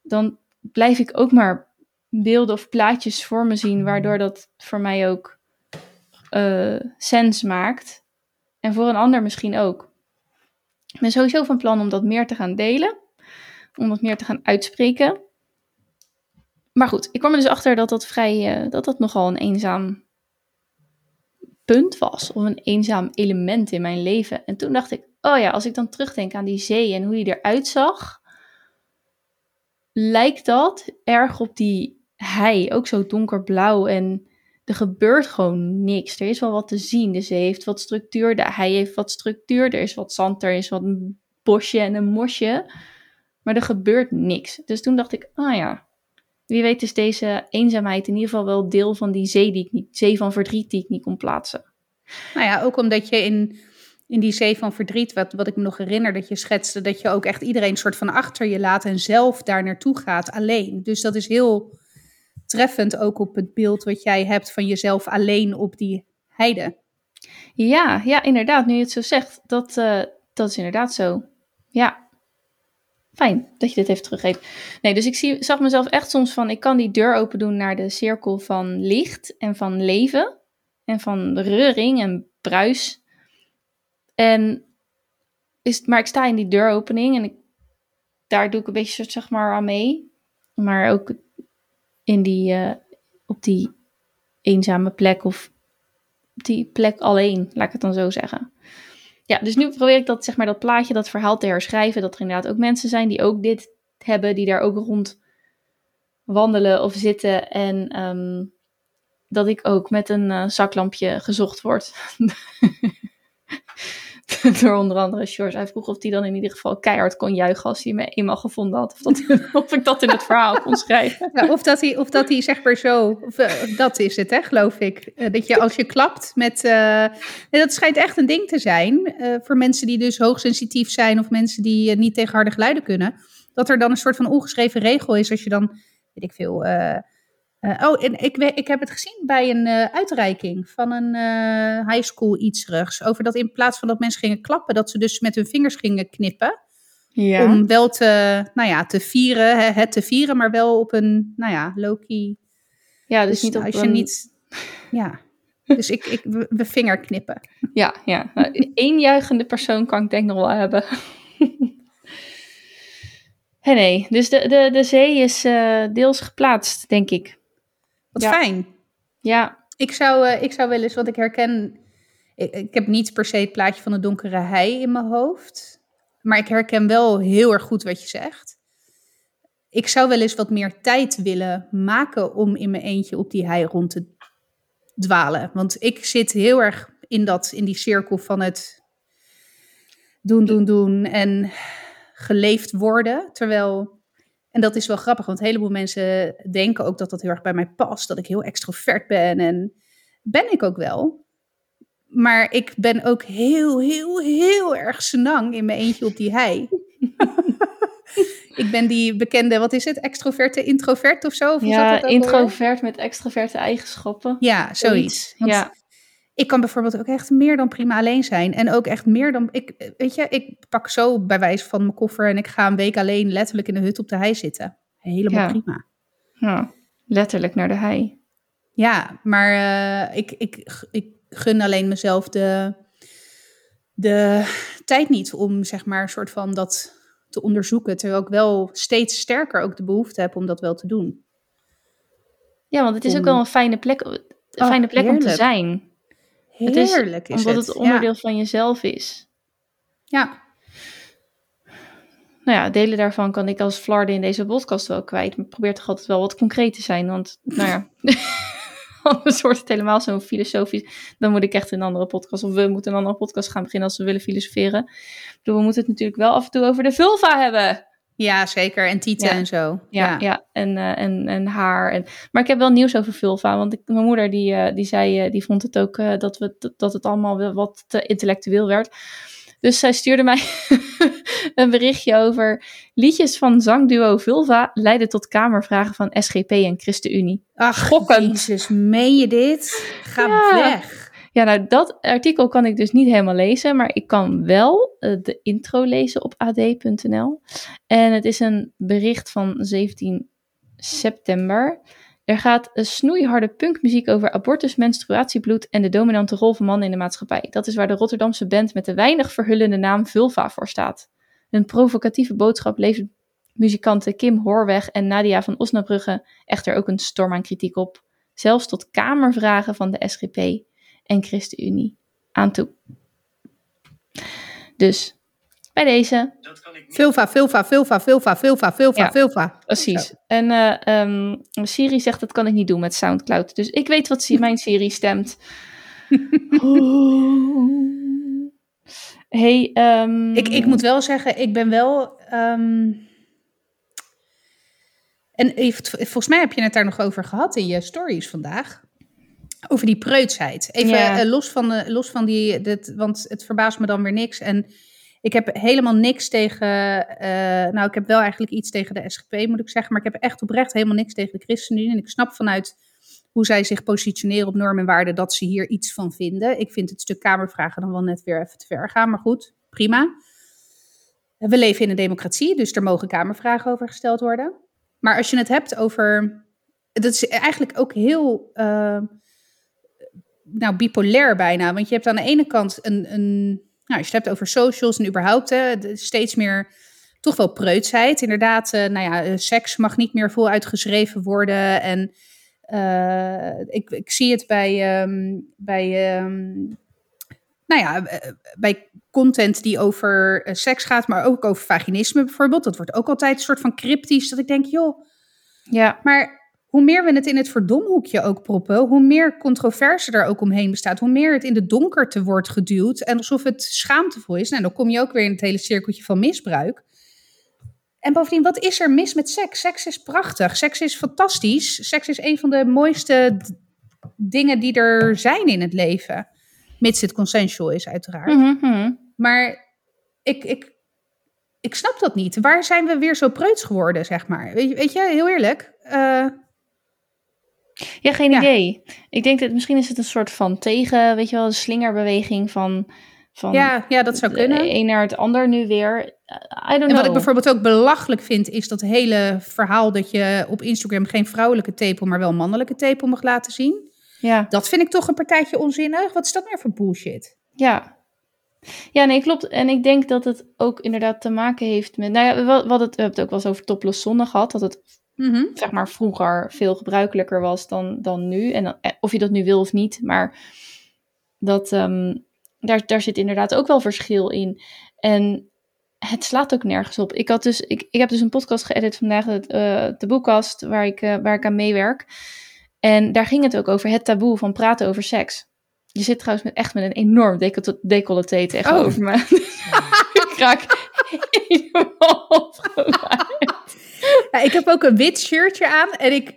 Speaker 1: Dan blijf ik ook maar beelden of plaatjes voor me zien, waardoor dat voor mij ook uh, sens maakt. En voor een ander misschien ook. Ik ben sowieso van plan om dat meer te gaan delen, om dat meer te gaan uitspreken. Maar goed, ik kwam er dus achter dat dat vrij, dat dat nogal een eenzaam punt was, of een eenzaam element in mijn leven. En toen dacht ik, oh ja, als ik dan terugdenk aan die zee en hoe die eruit zag, lijkt dat erg op die hei. Ook zo donkerblauw en er gebeurt gewoon niks. Er is wel wat te zien. De zee heeft wat structuur, de hei heeft wat structuur. Er is wat zand, er is wat een bosje en een mosje. Maar er gebeurt niks. Dus toen dacht ik, ah ja, wie weet is deze eenzaamheid in ieder geval wel deel van die zee, die ik niet, zee van verdriet die ik niet kon plaatsen.
Speaker 2: Nou ja, ook omdat je in in die zee van verdriet, wat, wat ik me nog herinner dat je schetste, dat je ook echt iedereen soort van achter je laat en zelf daar naartoe gaat alleen. Dus dat is heel treffend ook op het beeld wat jij hebt van jezelf alleen op die heide.
Speaker 1: Ja, ja, inderdaad. Nu je het zo zegt, dat, uh, dat is inderdaad zo. Ja. Fijn dat je dit even teruggeeft. Nee, dus ik zie, zag mezelf echt soms van, ik kan die deur open doen naar de cirkel van licht en van leven. En van reuring en bruis en is, maar ik sta in die deuropening en ik, daar doe ik een beetje zeg maar aan mee. Maar ook in die, uh, op die eenzame plek of die plek alleen, laat ik het dan zo zeggen. Ja, dus nu probeer ik dat, zeg maar, dat plaatje, dat verhaal te herschrijven. Dat er inderdaad ook mensen zijn die ook dit hebben die daar ook rond wandelen of zitten. En ehm, dat ik ook met een eh, zaklampje gezocht word. Door onder andere George. Hij vroeg of hij dan in ieder geval keihard kon juichen als hij me eenmaal gevonden had. Of, dat, of ik dat in het verhaal kon schrijven.
Speaker 2: Of, dat hij, of dat hij zeg maar zo, eh, dat is het hè, geloof ik. Eh, dat je als je klapt met, eh, dat schijnt echt een ding te zijn. voor mensen die dus hoogsensitief zijn of mensen die niet tegen harde geluiden kunnen. Dat er dan een soort van ongeschreven regel is als je dan, weet ik veel... eh, oh, en ik, ik heb het gezien bij een eh, uitreiking van een eh high school iets terugs. Over dat in plaats van dat mensen gingen klappen, dat ze dus met hun vingers gingen knippen.
Speaker 1: Ja.
Speaker 2: Om wel te, nou ja, te vieren, hè, het te vieren, maar wel op een, nou ja, low-key.
Speaker 1: ja, dus
Speaker 2: Dus
Speaker 1: niet op
Speaker 2: als je
Speaker 1: een-
Speaker 2: niet, ja. Dus ik, ik, we, we vingerknippen.
Speaker 1: Ja, ja. Nou, Eén juichende persoon kan ik denk nog wel hebben. Hé, nee, dus de, de, de zee is deels geplaatst, denk ik.
Speaker 2: Wat
Speaker 1: Ja.
Speaker 2: fijn.
Speaker 1: Ja,
Speaker 2: Ik zou, eh, ik zou wel eens, want ik herken, ik, ik heb niet per se het plaatje van de donkere hei in mijn hoofd. Maar ik herken wel heel erg goed wat je zegt. Ik zou wel eens wat meer tijd willen maken om in mijn eentje op die hei rond te dwalen. Want ik zit heel erg in, dat, in die cirkel van het doen, doen, doen en geleefd worden. Terwijl, en dat is wel grappig, want een heleboel mensen denken ook dat dat heel erg bij mij past. Dat ik heel extrovert ben en ben ik ook wel. Maar ik ben ook heel, heel, heel erg senang in mijn eentje op die hei. ik ben die bekende, wat is het, extroverte introvert of zo? Of
Speaker 1: ja
Speaker 2: dat
Speaker 1: introvert met extroverte eigenschappen.
Speaker 2: Ja, zoiets. Want
Speaker 1: Ja,
Speaker 2: ik kan bijvoorbeeld ook echt meer dan prima alleen zijn. En ook echt meer dan, ik, weet je, ik pak zo bij wijze van mijn koffer en ik ga een week alleen letterlijk in de hut op de hei zitten. Helemaal
Speaker 1: Ja.
Speaker 2: prima.
Speaker 1: ja, letterlijk naar de hei.
Speaker 2: Ja, maar eh, ik, ik, ik gun alleen mezelf de, de tijd niet om, zeg maar, een soort van dat te onderzoeken. Terwijl ik wel steeds sterker ook de behoefte heb om dat wel te doen.
Speaker 1: Ja, want het is ook wel een fijne plek, een
Speaker 2: Oh,
Speaker 1: fijne plek om te
Speaker 2: heerlijk.
Speaker 1: Het is
Speaker 2: Heerlijk is,
Speaker 1: omdat
Speaker 2: het.
Speaker 1: het onderdeel van jezelf is.
Speaker 2: Ja.
Speaker 1: Nou ja, delen daarvan kan ik als Flarden in deze podcast wel kwijt. Maar probeer toch altijd wel wat concreet te zijn. Want, nou ja, anders wordt het helemaal zo'n filosofisch. Dan moet ik echt een andere podcast, of we moeten een andere podcast gaan beginnen als we willen filosoferen. Ik bedoel, we moeten het natuurlijk wel af en toe over de vulva hebben.
Speaker 2: Ja, zeker. En tieten
Speaker 1: Ja.
Speaker 2: en zo.
Speaker 1: Ja, ja. En, eh, en, en haar. En, maar ik heb wel nieuws over vulva. Want ik, mijn moeder die, eh, die zei, eh, die vond het ook dat, we, dat- het allemaal wel wat te intellectueel werd. Dus zij stuurde mij een berichtje over liedjes van zangduo Vulva leiden tot kamervragen van SGP en ChristenUnie.
Speaker 2: Ach,
Speaker 1: Schokkend.
Speaker 2: Jezus, meen je dit? Ga
Speaker 1: Ja.
Speaker 2: weg.
Speaker 1: Ja, nou dat artikel kan ik dus niet helemaal lezen, maar ik kan wel eh, de intro lezen op ad.nl. En het is een bericht van 17 september. Er gaat een snoeiharde punkmuziek over abortus, menstruatiebloed en de dominante rol van mannen in de maatschappij. Dat is waar de Rotterdamse band met de weinig verhullende naam Vulva voor staat. Een provocatieve boodschap levert muzikanten Kim Hoorweg en Nadia van Osnabrugge echter ook een storm aan kritiek op. Zelfs tot kamervragen van de SGP en ChristenUnie aan toe. Dus bij deze,
Speaker 2: Vulva, vulva, vulva, vulva, vulva, vulva,
Speaker 1: Ja.
Speaker 2: vulva.
Speaker 1: precies. En eh, ehm, Siri zegt dat kan ik niet doen met Soundcloud. Dus ik weet wat mijn Siri stemt. hey, ehm,
Speaker 2: Ik, ik moet wel zeggen, ik ben wel. ehm, en even- volgens mij heb je het daar nog over gehad in je stories vandaag. Over die preutsheid. Even
Speaker 1: Ja.
Speaker 2: eh, los van, de, los van die. Dit, want het verbaast me dan weer niks. En ik heb helemaal niks tegen. eh, nou, ik heb wel eigenlijk iets tegen de SGP, moet ik zeggen. Maar ik heb echt oprecht helemaal niks tegen de ChristenUnie. En ik snap vanuit hoe zij zich positioneren op normen en waarden dat ze hier iets van vinden. Ik vind het stuk Kamervragen dan wel net weer even te ver gaan. Maar goed, prima. We leven in een democratie, dus er mogen Kamervragen over gesteld worden. Maar als je het hebt over. Dat is eigenlijk ook heel. eh, nou, bipolair bijna. Want je hebt aan de ene kant een. een nou, als je het hebt over socials en überhaupt hè, steeds meer. Toch wel preutsheid. Inderdaad, eh, nou ja, eh, seks mag niet meer voluit geschreven worden. En eh, ik, ik zie het bij. ehm, bij ehm, nou ja, bij content die over seks gaat, maar ook over vaginisme bijvoorbeeld. Dat wordt ook altijd een soort van cryptisch. Dat ik denk, joh,
Speaker 1: Ja,
Speaker 2: maar hoe meer we het in het verdomhoekje ook proppen, hoe meer controverse er ook omheen bestaat, hoe meer het in de donkerte wordt geduwd en alsof het schaamtevol is. Nou, dan kom je ook weer in het hele cirkeltje van misbruik. En bovendien, wat is er mis met seks? Seks is prachtig. Seks is fantastisch. Seks is een van de mooiste dingen die er zijn in het leven. Mits het consensual is, uiteraard.
Speaker 1: Mhm, mhm.
Speaker 2: Maar ik, ik, ik snap dat niet. Waar zijn we weer zo preuts geworden, zeg maar? Weet je, weet je heel eerlijk. eh,
Speaker 1: ja geen
Speaker 2: Ja.
Speaker 1: idee. Ik denk dat misschien is het een soort van tegen, weet je wel, de slingerbeweging van, van
Speaker 2: ja, ja, dat zou
Speaker 1: de
Speaker 2: kunnen.
Speaker 1: een naar het ander nu weer. I don't
Speaker 2: En wat ik bijvoorbeeld ook belachelijk vind, is dat hele verhaal dat je op Instagram geen vrouwelijke tepel, maar wel mannelijke tepel mag laten zien.
Speaker 1: Ja,
Speaker 2: Dat vind ik toch een partijtje onzinnig. Wat is dat nou voor bullshit?
Speaker 1: ja. Ja, nee, klopt. En ik denk dat het ook inderdaad te maken heeft met... Nou ja, we, we hadden het, we hebben het ook wel eens over topless zonne gehad. Dat het,
Speaker 2: Mhm.
Speaker 1: zeg maar, vroeger veel gebruikelijker was dan, dan nu. En dan, eh, of je dat nu wil of niet. Maar dat, ehm, daar, daar zit inderdaad ook wel verschil in. En het slaat ook nergens op. Ik, had dus, ik, ik heb dus een podcast geëdit vandaag, eh, de boekkast, waar ik, eh, waar ik aan meewerk. En daar ging het ook over het taboe van praten over seks. Je zit trouwens met, echt met een enorm decolleté decolleté tegenover me. ik raak helemaal.
Speaker 2: Ja, ik heb ook een wit shirtje aan en ik,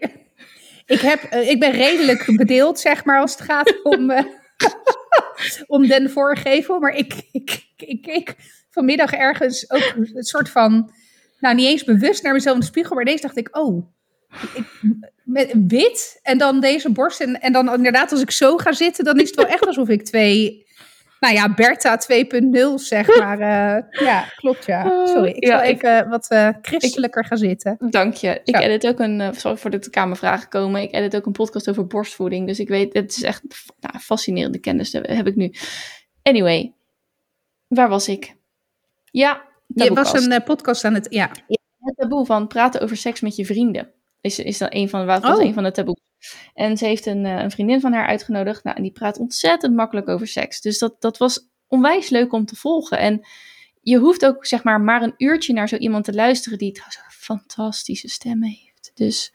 Speaker 2: ik, heb, eh, ik ben redelijk bedeeld, zeg maar, als het gaat om, eh, om den voorgevel. Maar ik, ik, ik keek vanmiddag ergens ook een soort van, nou niet eens bewust naar mezelf in de spiegel, maar ineens dacht ik, oh, ik, met wit en dan deze borst. En, en dan inderdaad, als ik zo ga zitten, dan is het wel echt alsof ik twee, nou ja, Bertha 2.0 zeg maar. eh, ja, klopt ja. Sorry, ik
Speaker 1: Ja,
Speaker 2: zal
Speaker 1: ik-
Speaker 2: even wat eh, christelijker gaan zitten.
Speaker 1: Dank je. Ik
Speaker 2: Zo.
Speaker 1: edit ook een, uh, sorry voor de kamervragen komen, ik edit ook een podcast over borstvoeding. Dus ik weet, het is echt nou, fascinerende kennis heb ik nu. Anyway, waar was ik? Ja,
Speaker 2: Je was
Speaker 1: taboekast.
Speaker 2: een eh, podcast aan het, ja.
Speaker 1: Het taboe van praten over seks met je vrienden. Is, is dan een van, was
Speaker 2: Oh.
Speaker 1: een van de taboes. En ze heeft een, eh, een vriendin van haar uitgenodigd. Nou, en die praat ontzettend makkelijk over seks. Dus dat, dat was onwijs leuk om te volgen. En je hoeft ook zeg maar maar een uurtje naar zo iemand te luisteren die trouwens fantastische stem heeft. Dus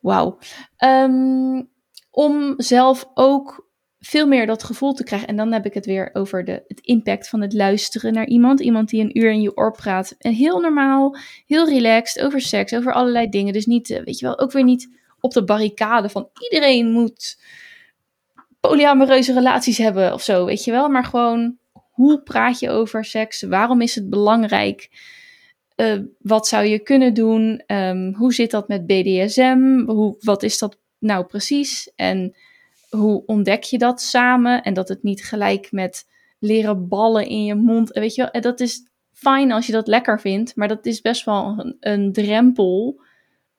Speaker 1: wauw. Ehm, om zelf ook veel meer dat gevoel te krijgen. En dan heb ik het weer over de, het impact van het luisteren naar iemand. Iemand die een uur in je oor praat. En heel normaal, heel relaxed over seks, over allerlei dingen. Dus niet, eh, weet je wel, ook weer niet op de barricade van iedereen moet polyamoreuze relaties hebben of zo, weet je wel. Maar gewoon, hoe praat je over seks? Waarom is het belangrijk? Eh, wat zou je kunnen doen? Ehm, hoe zit dat met BDSM? Hoe, wat is dat nou precies? En hoe ontdek je dat samen? En dat het niet gelijk met leren ballen in je mond. Weet je wel, dat is fijn als je dat lekker vindt, maar dat is best wel een drempel.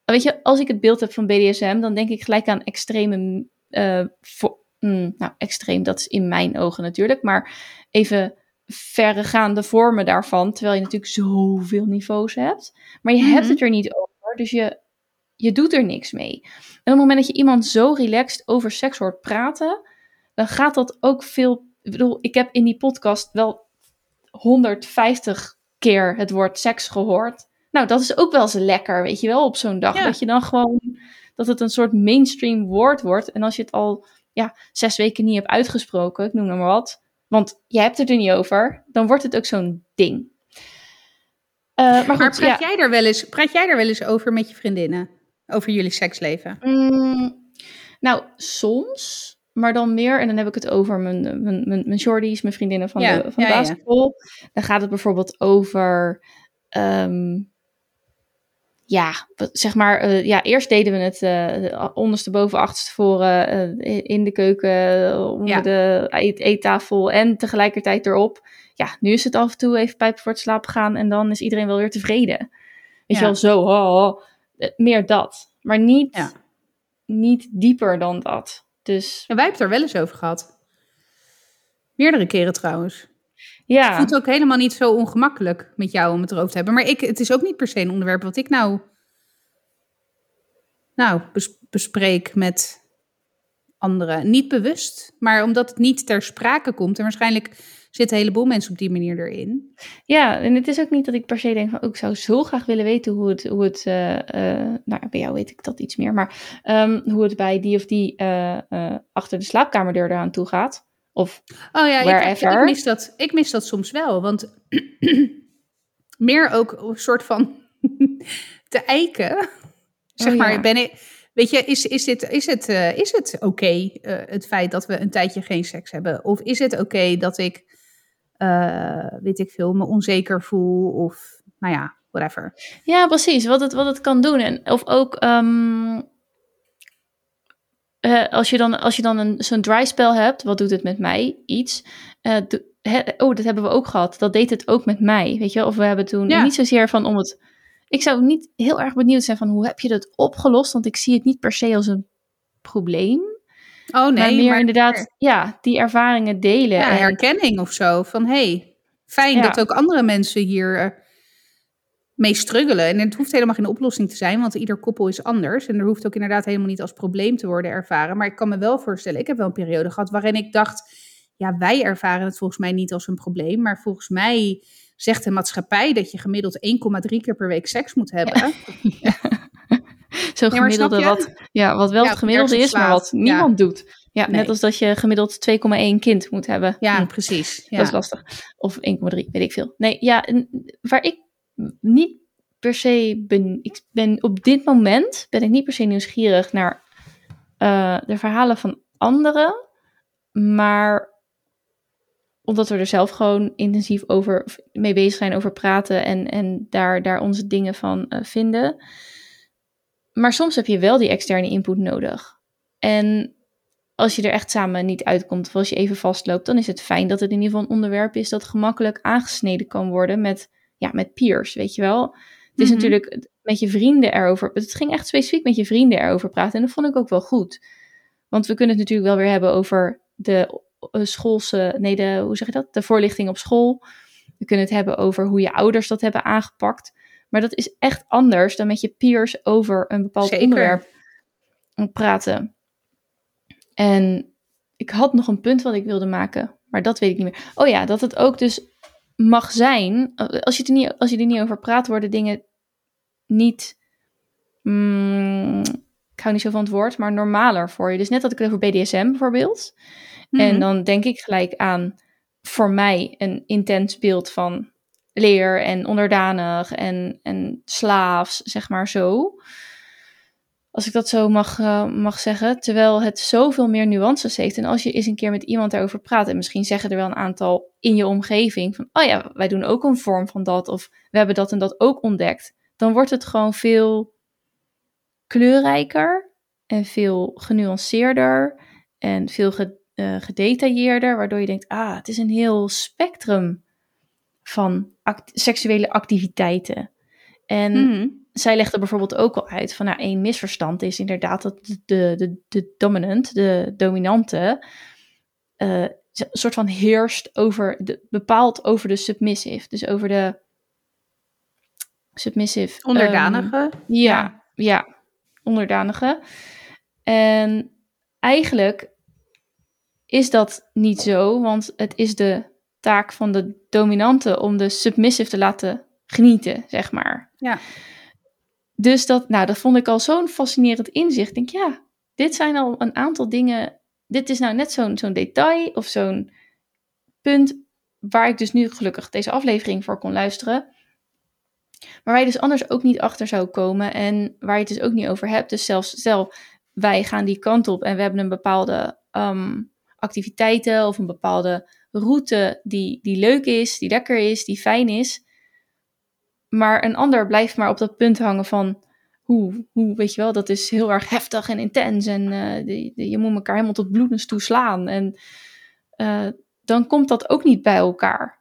Speaker 1: Weet je, als ik het beeld heb van BDSM, dan denk ik gelijk aan extreme. eh, vo- mm, nou, extreem, dat is in mijn ogen natuurlijk, maar even verregaande vormen daarvan, terwijl je natuurlijk zoveel niveaus hebt. Maar je hebt
Speaker 2: Mhm.
Speaker 1: het er niet over, dus je, je doet er niks mee. En op het moment dat je iemand zo relaxed over seks hoort praten, dan gaat dat ook veel. Ik bedoel, ik heb in die podcast wel 150 keer het woord seks gehoord. Nou, dat is ook wel eens lekker, weet je wel, op zo'n dag.
Speaker 2: Ja.
Speaker 1: Dat je dan gewoon, dat het een soort mainstream woord wordt. En als je het al ja, zes weken niet hebt uitgesproken, ik noem maar wat, want jij hebt het er niet over, dan wordt het ook zo'n ding. Eh, maar
Speaker 2: praat,
Speaker 1: ja.
Speaker 2: jij er wel eens, praat jij er wel eens over met je vriendinnen? Over jullie seksleven?
Speaker 1: Mm, nou, soms. Maar dan meer, en dan heb ik het over mijn, mijn, mijn, mijn shorties, mijn vriendinnen van
Speaker 2: Ja,
Speaker 1: de, van de
Speaker 2: ja.
Speaker 1: Dan gaat het bijvoorbeeld over, ehm, ja, zeg maar, eh, ja, eerst deden we het eh, ondersteboven, achterstevoren, eh in de keuken, onder
Speaker 2: Ja.
Speaker 1: de eet- eettafel en tegelijkertijd erop. Ja, nu is het af en toe even pijpen voor het slapen gaan en dan is iedereen wel weer tevreden. Weet
Speaker 2: Ja.
Speaker 1: je wel, zo, oh, oh. Eh, meer dat. Maar niet,
Speaker 2: Ja.
Speaker 1: niet dieper dan dat. Dus
Speaker 2: Ja, wij hebben het er wel eens over gehad. Meerdere keren trouwens.
Speaker 1: Ja,
Speaker 2: Het voelt ook helemaal niet zo ongemakkelijk met jou om het erover te hebben. Maar ik, het is ook niet per se een onderwerp wat ik nou, nou bes- bespreek met anderen. Niet bewust, maar omdat het niet ter sprake komt. En waarschijnlijk zitten een heleboel mensen op die manier erin.
Speaker 1: Ja, en het is ook niet dat ik per se denk van, oh, ik zou zo graag willen weten hoe het, hoe het uh, uh, nou bij jou weet ik dat iets meer, maar um, hoe het bij die of die uh, achter de slaapkamerdeur eraan toe gaat. Of
Speaker 2: oh ja. Ik, ik, mis dat, ik mis dat soms wel, want meer ook een soort van te eiken. Zeg oh, maar, ja. ben ik, weet je, is, is, dit, is het, uh, is het oké, okay, uh, het feit dat we een tijdje geen seks hebben? Of is het oké okay dat ik, uh, weet ik veel, me onzeker voel? Of, nou ja, whatever.
Speaker 1: Ja, precies, wat het, wat het kan doen. En, of ook, um, als je dan, als je dan een, zo'n dry spell hebt, wat doet het met mij? Iets. Do, he, oh, dat hebben we ook gehad. Dat deed het ook met mij, weet je? Of we hebben toen ja. niet zozeer van om het ik zou niet heel erg benieuwd zijn van hoe heb je dat opgelost? Want ik zie het niet per se als een probleem.
Speaker 2: Oh nee,
Speaker 1: maar meer inderdaad, ja, die ervaringen delen.
Speaker 2: Ja, herkenning of zo. Van hey, fijn ja. dat ook andere mensen hier uh, mee struggelen. En het hoeft helemaal geen oplossing te zijn, want ieder koppel is anders. En er hoeft ook inderdaad helemaal niet als probleem te worden ervaren. Maar ik kan me wel voorstellen, ik heb wel een periode gehad waarin ik dacht, ja, wij ervaren het volgens mij niet als een probleem. Maar volgens mij zegt de maatschappij dat je gemiddeld 1,3 keer per week seks moet hebben.
Speaker 1: Ja. Zo gemiddelde wat, ja, wat wel het gemiddelde is, maar wat niemand doet. Ja, net als dat je gemiddeld 2,1 kind moet hebben.
Speaker 2: Ja, hm. precies.
Speaker 1: Dat is lastig. Of 1,3, weet ik veel. Nee, ja, waar ik niet per se ben, ik ben op dit moment ben ik niet per se nieuwsgierig naar uh, de verhalen van anderen, maar omdat we er zelf gewoon intensief over mee bezig zijn, over praten en, en daar, daar onze dingen van uh, vinden. Maar soms heb je wel die externe input nodig. En als je er echt samen niet uitkomt, of als je even vastloopt, dan is het fijn dat het in ieder geval een onderwerp is dat gemakkelijk aangesneden kan worden met, ja, met peers, weet je wel. Het is mm -hmm. natuurlijk met je vrienden erover. Het ging echt specifiek met je vrienden erover praten. En dat vond ik ook wel goed. Want we kunnen het natuurlijk wel weer hebben over de uh, schoolse, nee, de, hoe zeg je dat? De voorlichting op school. We kunnen het hebben over hoe je ouders dat hebben aangepakt. Maar dat is echt anders dan met je peers over een bepaald
Speaker 2: Zeker.
Speaker 1: onderwerp praten. En ik had nog een punt wat ik wilde maken, maar dat weet ik niet meer. Oh ja, dat het ook dus mag zijn, als je, er niet, als je er niet over praat, worden dingen niet, mm, ik hou niet zo van het woord, maar normaler voor je. Dus net had ik het over BDSM bijvoorbeeld. En dan denk ik gelijk aan voor mij een intens beeld van leer en onderdanig en, en slaafs, zeg maar zo. Als ik dat zo mag, uh, mag zeggen. Terwijl het zoveel meer nuances heeft. En als je eens een keer met iemand daarover praat. En misschien zeggen er wel een aantal in je omgeving. Van, oh ja, wij doen ook een vorm van dat. Of we hebben dat en dat ook ontdekt. Dan wordt het gewoon veel kleurrijker. En veel genuanceerder. En veel uh, gedetailleerder, waardoor je denkt, ah, het is een heel spectrum van seksuele activiteiten. En mm. Zij legde bijvoorbeeld ook al uit van, nou, één misverstand is inderdaad dat de, de, de dominant, de dominante, uh, een soort van heerst over, de, bepaalt over de submissive, dus over de submissive.
Speaker 2: Onderdanige.
Speaker 1: Um, ja, ja, ja, onderdanige. En eigenlijk is dat niet zo, want het is de taak van de dominante om de submissive te laten genieten, zeg maar.
Speaker 2: Ja.
Speaker 1: Dus dat, nou, dat vond ik al zo'n fascinerend inzicht. Ik denk, ja, dit zijn al een aantal dingen. Dit is nou net zo'n zo'n detail of zo'n punt waar ik dus nu gelukkig deze aflevering voor kon luisteren. Maar waar je dus anders ook niet achter zou komen en waar je het dus ook niet over hebt. Dus zelfs, stel, wij gaan die kant op en we hebben een bepaalde um, activiteiten of een bepaalde route die, die leuk is, die lekker is, die fijn is. Maar een ander blijft maar op dat punt hangen van hoe, hoe weet je wel, dat is heel erg heftig en intens en de, je moet elkaar helemaal tot bloedens toe slaan. En uh, dan komt dat ook niet bij elkaar.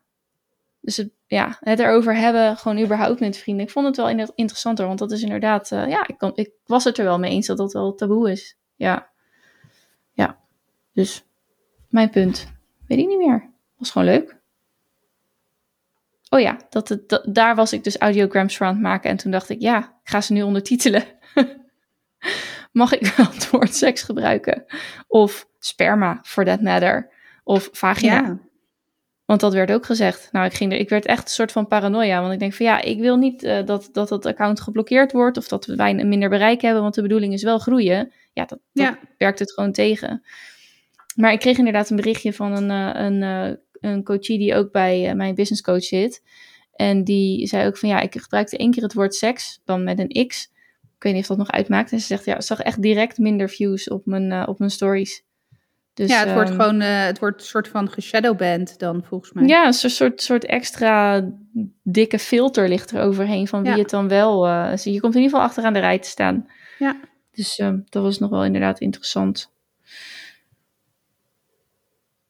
Speaker 1: Dus het, ja, het erover hebben, gewoon überhaupt met vrienden. Ik vond het wel interessanter, want dat is inderdaad, uh, ja, ik, ik was het er wel mee eens dat dat wel taboe is. Ja, ja, dus mijn punt. Weet ik niet meer. Was gewoon leuk. Oh ja, dat het, dat, daar was ik dus audiograms voor aan het maken. En toen dacht ik, ja, ik ga ze nu ondertitelen. mag ik wel het woord seks gebruiken? Of sperma, for that matter. Of vagina.
Speaker 2: Ja.
Speaker 1: Want dat werd ook gezegd. Nou, ik, ging er, ik werd echt een soort van paranoia. Want ik denk van ja, ik wil niet uh, dat, dat dat account geblokkeerd wordt. Of dat wij een minder bereik hebben. Want de bedoeling is wel groeien. Ja, dat, dat
Speaker 2: Ja.
Speaker 1: werkt het gewoon tegen. Maar ik kreeg inderdaad een berichtje van een, uh, een, uh, een coachie die ook bij uh, mijn business coach zit. En die zei ook van ja, ik gebruikte één keer het woord seks, dan met een X. Ik weet niet of dat nog uitmaakt. En ze zegt ja, ik zag echt direct minder views op mijn, uh, op mijn stories. Dus,
Speaker 2: ja, het wordt
Speaker 1: um,
Speaker 2: gewoon uh, het wordt een soort van geshadowband dan volgens mij.
Speaker 1: Ja, een soort, soort extra dikke filter ligt er overheen van wie
Speaker 2: Ja.
Speaker 1: het dan wel. Uh, je komt in ieder geval achteraan de rij te staan.
Speaker 2: Ja.
Speaker 1: Dus um, dat was nog wel inderdaad interessant.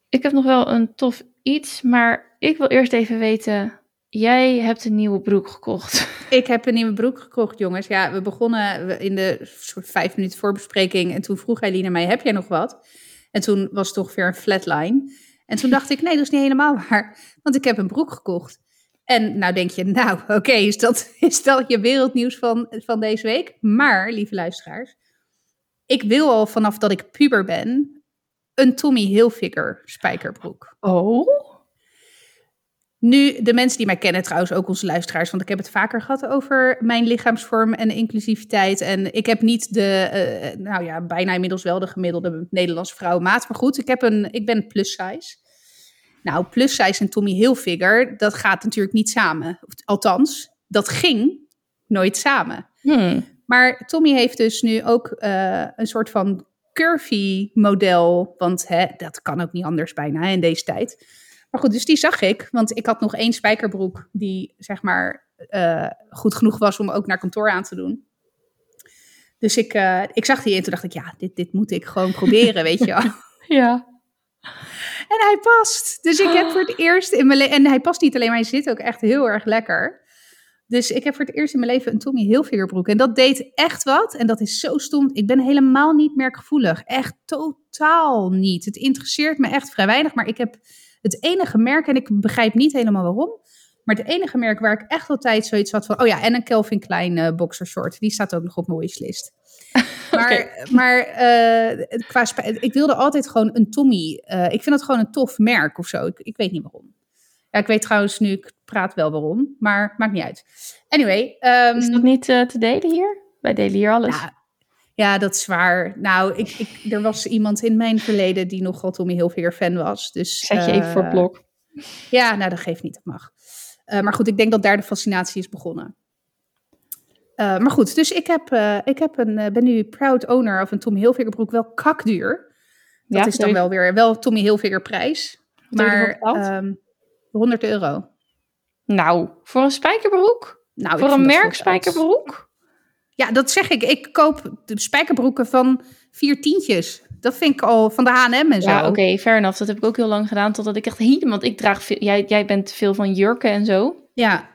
Speaker 1: Ik heb nog wel een tof iets, maar ik wil eerst even weten. Jij hebt een nieuwe broek gekocht.
Speaker 2: Ik heb een nieuwe broek gekocht, jongens. Ja, we begonnen in de soort vijf minuten voorbespreking. En toen vroeg Eileen mij, heb jij nog wat? En toen was het toch weer een flatline. En toen dacht ik, nee, dat is niet helemaal waar. Want ik heb een broek gekocht. En nou denk je, nou oké, is, dat, is dat je wereldnieuws van, van deze week? Maar, lieve luisteraars, ik wil al vanaf dat ik puber ben een Tommy Hilfiger spijkerbroek.
Speaker 1: Oh?
Speaker 2: Nu, de mensen die mij kennen, trouwens ook onze luisteraars, want ik heb het vaker gehad over mijn lichaamsvorm en inclusiviteit. En ik heb niet de, uh, nou ja, bijna inmiddels wel de gemiddelde Nederlandse vrouwenmaat. Maar goed, ik, heb een, ik ben plus size. Nou, plus size en Tommy Hilfiger, dat gaat natuurlijk niet samen. Althans, dat ging nooit samen.
Speaker 1: Hmm.
Speaker 2: Maar Tommy heeft dus nu ook uh, een soort van curvy model, want hè, dat kan ook niet anders bijna in deze tijd. Maar goed, dus die zag ik, want ik had nog één spijkerbroek die zeg maar uh, goed genoeg was om ook naar kantoor aan te doen. Dus ik, uh, ik zag die en toen dacht ik, ja, dit, dit moet ik gewoon proberen, weet je wel.
Speaker 1: Ja.
Speaker 2: En hij past. Dus ik heb voor het eerst in mijn leven, en hij past niet alleen, maar hij zit ook echt heel erg lekker. Dus ik heb voor het eerst in mijn leven een Tommy Hilfiger broek. En dat deed echt wat. En dat is zo stom. Ik ben helemaal niet merkgevoelig. Echt totaal niet. Het interesseert me echt vrij weinig. Maar ik heb het enige merk, en ik begrijp niet helemaal waarom. Maar het enige merk waar ik echt altijd zoiets had van... Oh ja, en een Calvin Klein uh, boxershort. Die staat ook nog op mijn wishlist. Maar, maar uh, qua ik wilde altijd gewoon een Tommy. Uh, ik vind dat gewoon een tof merk of zo. Ik, ik weet niet waarom. Ja, ik weet trouwens nu, ik praat wel waarom, maar maakt niet uit. Anyway. Um,
Speaker 1: is dat niet uh, te delen hier? Wij delen hier alles.
Speaker 2: Ja, ja dat is waar. Nou, ik, ik, er was iemand in mijn verleden die nogal Tommy Hilfiger fan was. Dus,
Speaker 1: Zet je even voor het blok.
Speaker 2: Ja, nou, dat geeft niet, dat mag. Uh, maar goed, ik denk dat daar de fascinatie is begonnen. Uh, maar goed, dus ik, heb, uh, ik heb een, ben nu proud owner of een Tommy Hilfiger broek. Wel kakduur. Dat ja, is dan je... wel weer wel Tommy Hilfiger prijs.
Speaker 1: Wat
Speaker 2: maar um, 100 euro.
Speaker 1: Nou, voor een spijkerbroek?
Speaker 2: Nou,
Speaker 1: voor een merk spijkerbroek?
Speaker 2: Ja, dat zeg ik. Ik koop de spijkerbroeken van vier tientjes. Dat vind ik al van de H&M en zo.
Speaker 1: Ja, oké, okay, fair enough. Dat heb ik ook heel lang gedaan, totdat ik echt helemaal... Want ik draag veel... Jij, jij bent veel van jurken en zo.
Speaker 2: Ja.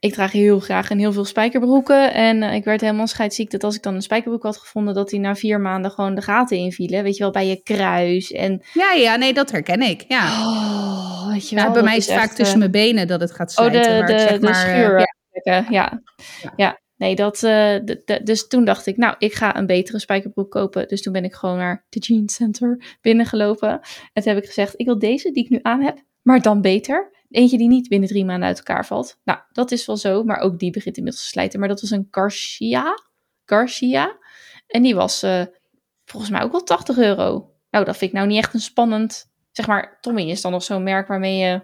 Speaker 1: Ik draag heel graag en heel veel spijkerbroeken. En uh, ik werd helemaal scheidsziek dat als ik dan een spijkerbroek had gevonden... dat die na vier maanden gewoon de gaten invielen. Weet je wel, bij je kruis en...
Speaker 2: Ja, ja, nee, dat herken ik, ja.
Speaker 1: Oh, weet je wel.
Speaker 2: Ja, bij mij is het vaak echt, tussen mijn benen dat het gaat slijten.
Speaker 1: Oh, de, de,
Speaker 2: zeg
Speaker 1: de
Speaker 2: maar,
Speaker 1: schuur. Uh, ja. Ja. Nee, dat, uh, dus toen dacht ik, nou, ik ga een betere spijkerbroek kopen. Dus toen ben ik gewoon naar de Jeans Center binnengelopen. En toen heb ik gezegd, ik wil deze die ik nu aan heb, maar dan beter. Eentje die niet binnen drie maanden uit elkaar valt. Nou, dat is wel zo, maar ook die begint inmiddels te slijten. Maar dat was een Garcia. Garcia. En die was uh, volgens mij ook wel 80 euro. Nou, dat vind ik nou niet echt een spannend... Zeg maar, Tommy is dan nog zo'n merk waarmee je...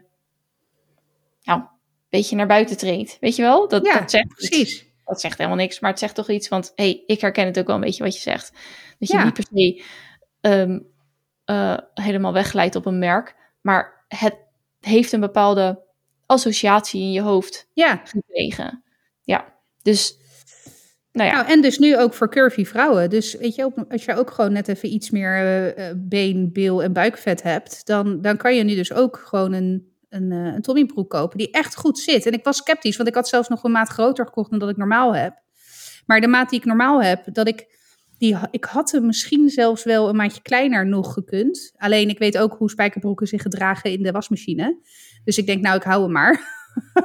Speaker 1: Nou, een beetje naar buiten treedt. Weet je wel? Dat,
Speaker 2: ja,
Speaker 1: dat zegt
Speaker 2: precies.
Speaker 1: Iets. Dat zegt helemaal niks, maar het zegt toch iets. Want hey, ik herken het ook wel een beetje wat je zegt. Dat je
Speaker 2: Ja.
Speaker 1: niet per se um, uh, helemaal wegglijdt op een merk. Maar het heeft een bepaalde associatie in je hoofd
Speaker 2: Ja,
Speaker 1: gekregen. Ja, dus... Nou ja,
Speaker 2: nou, en dus nu ook voor curvy vrouwen. Dus weet je, als je ook gewoon net even iets meer eh, eh, been, bil en buikvet hebt, dan, dan kan je nu dus ook gewoon een, een, eh, een Tommy broek kopen die echt goed zit. En ik was sceptisch, want ik had zelfs nog een maat groter gekocht dan dat ik normaal heb. Maar de maat die ik normaal heb, dat ik, die, ik had hem misschien zelfs wel een maatje kleiner nog gekund. Alleen ik weet ook hoe spijkerbroeken zich gedragen in de wasmachine. Dus ik denk, nou, ik hou hem maar.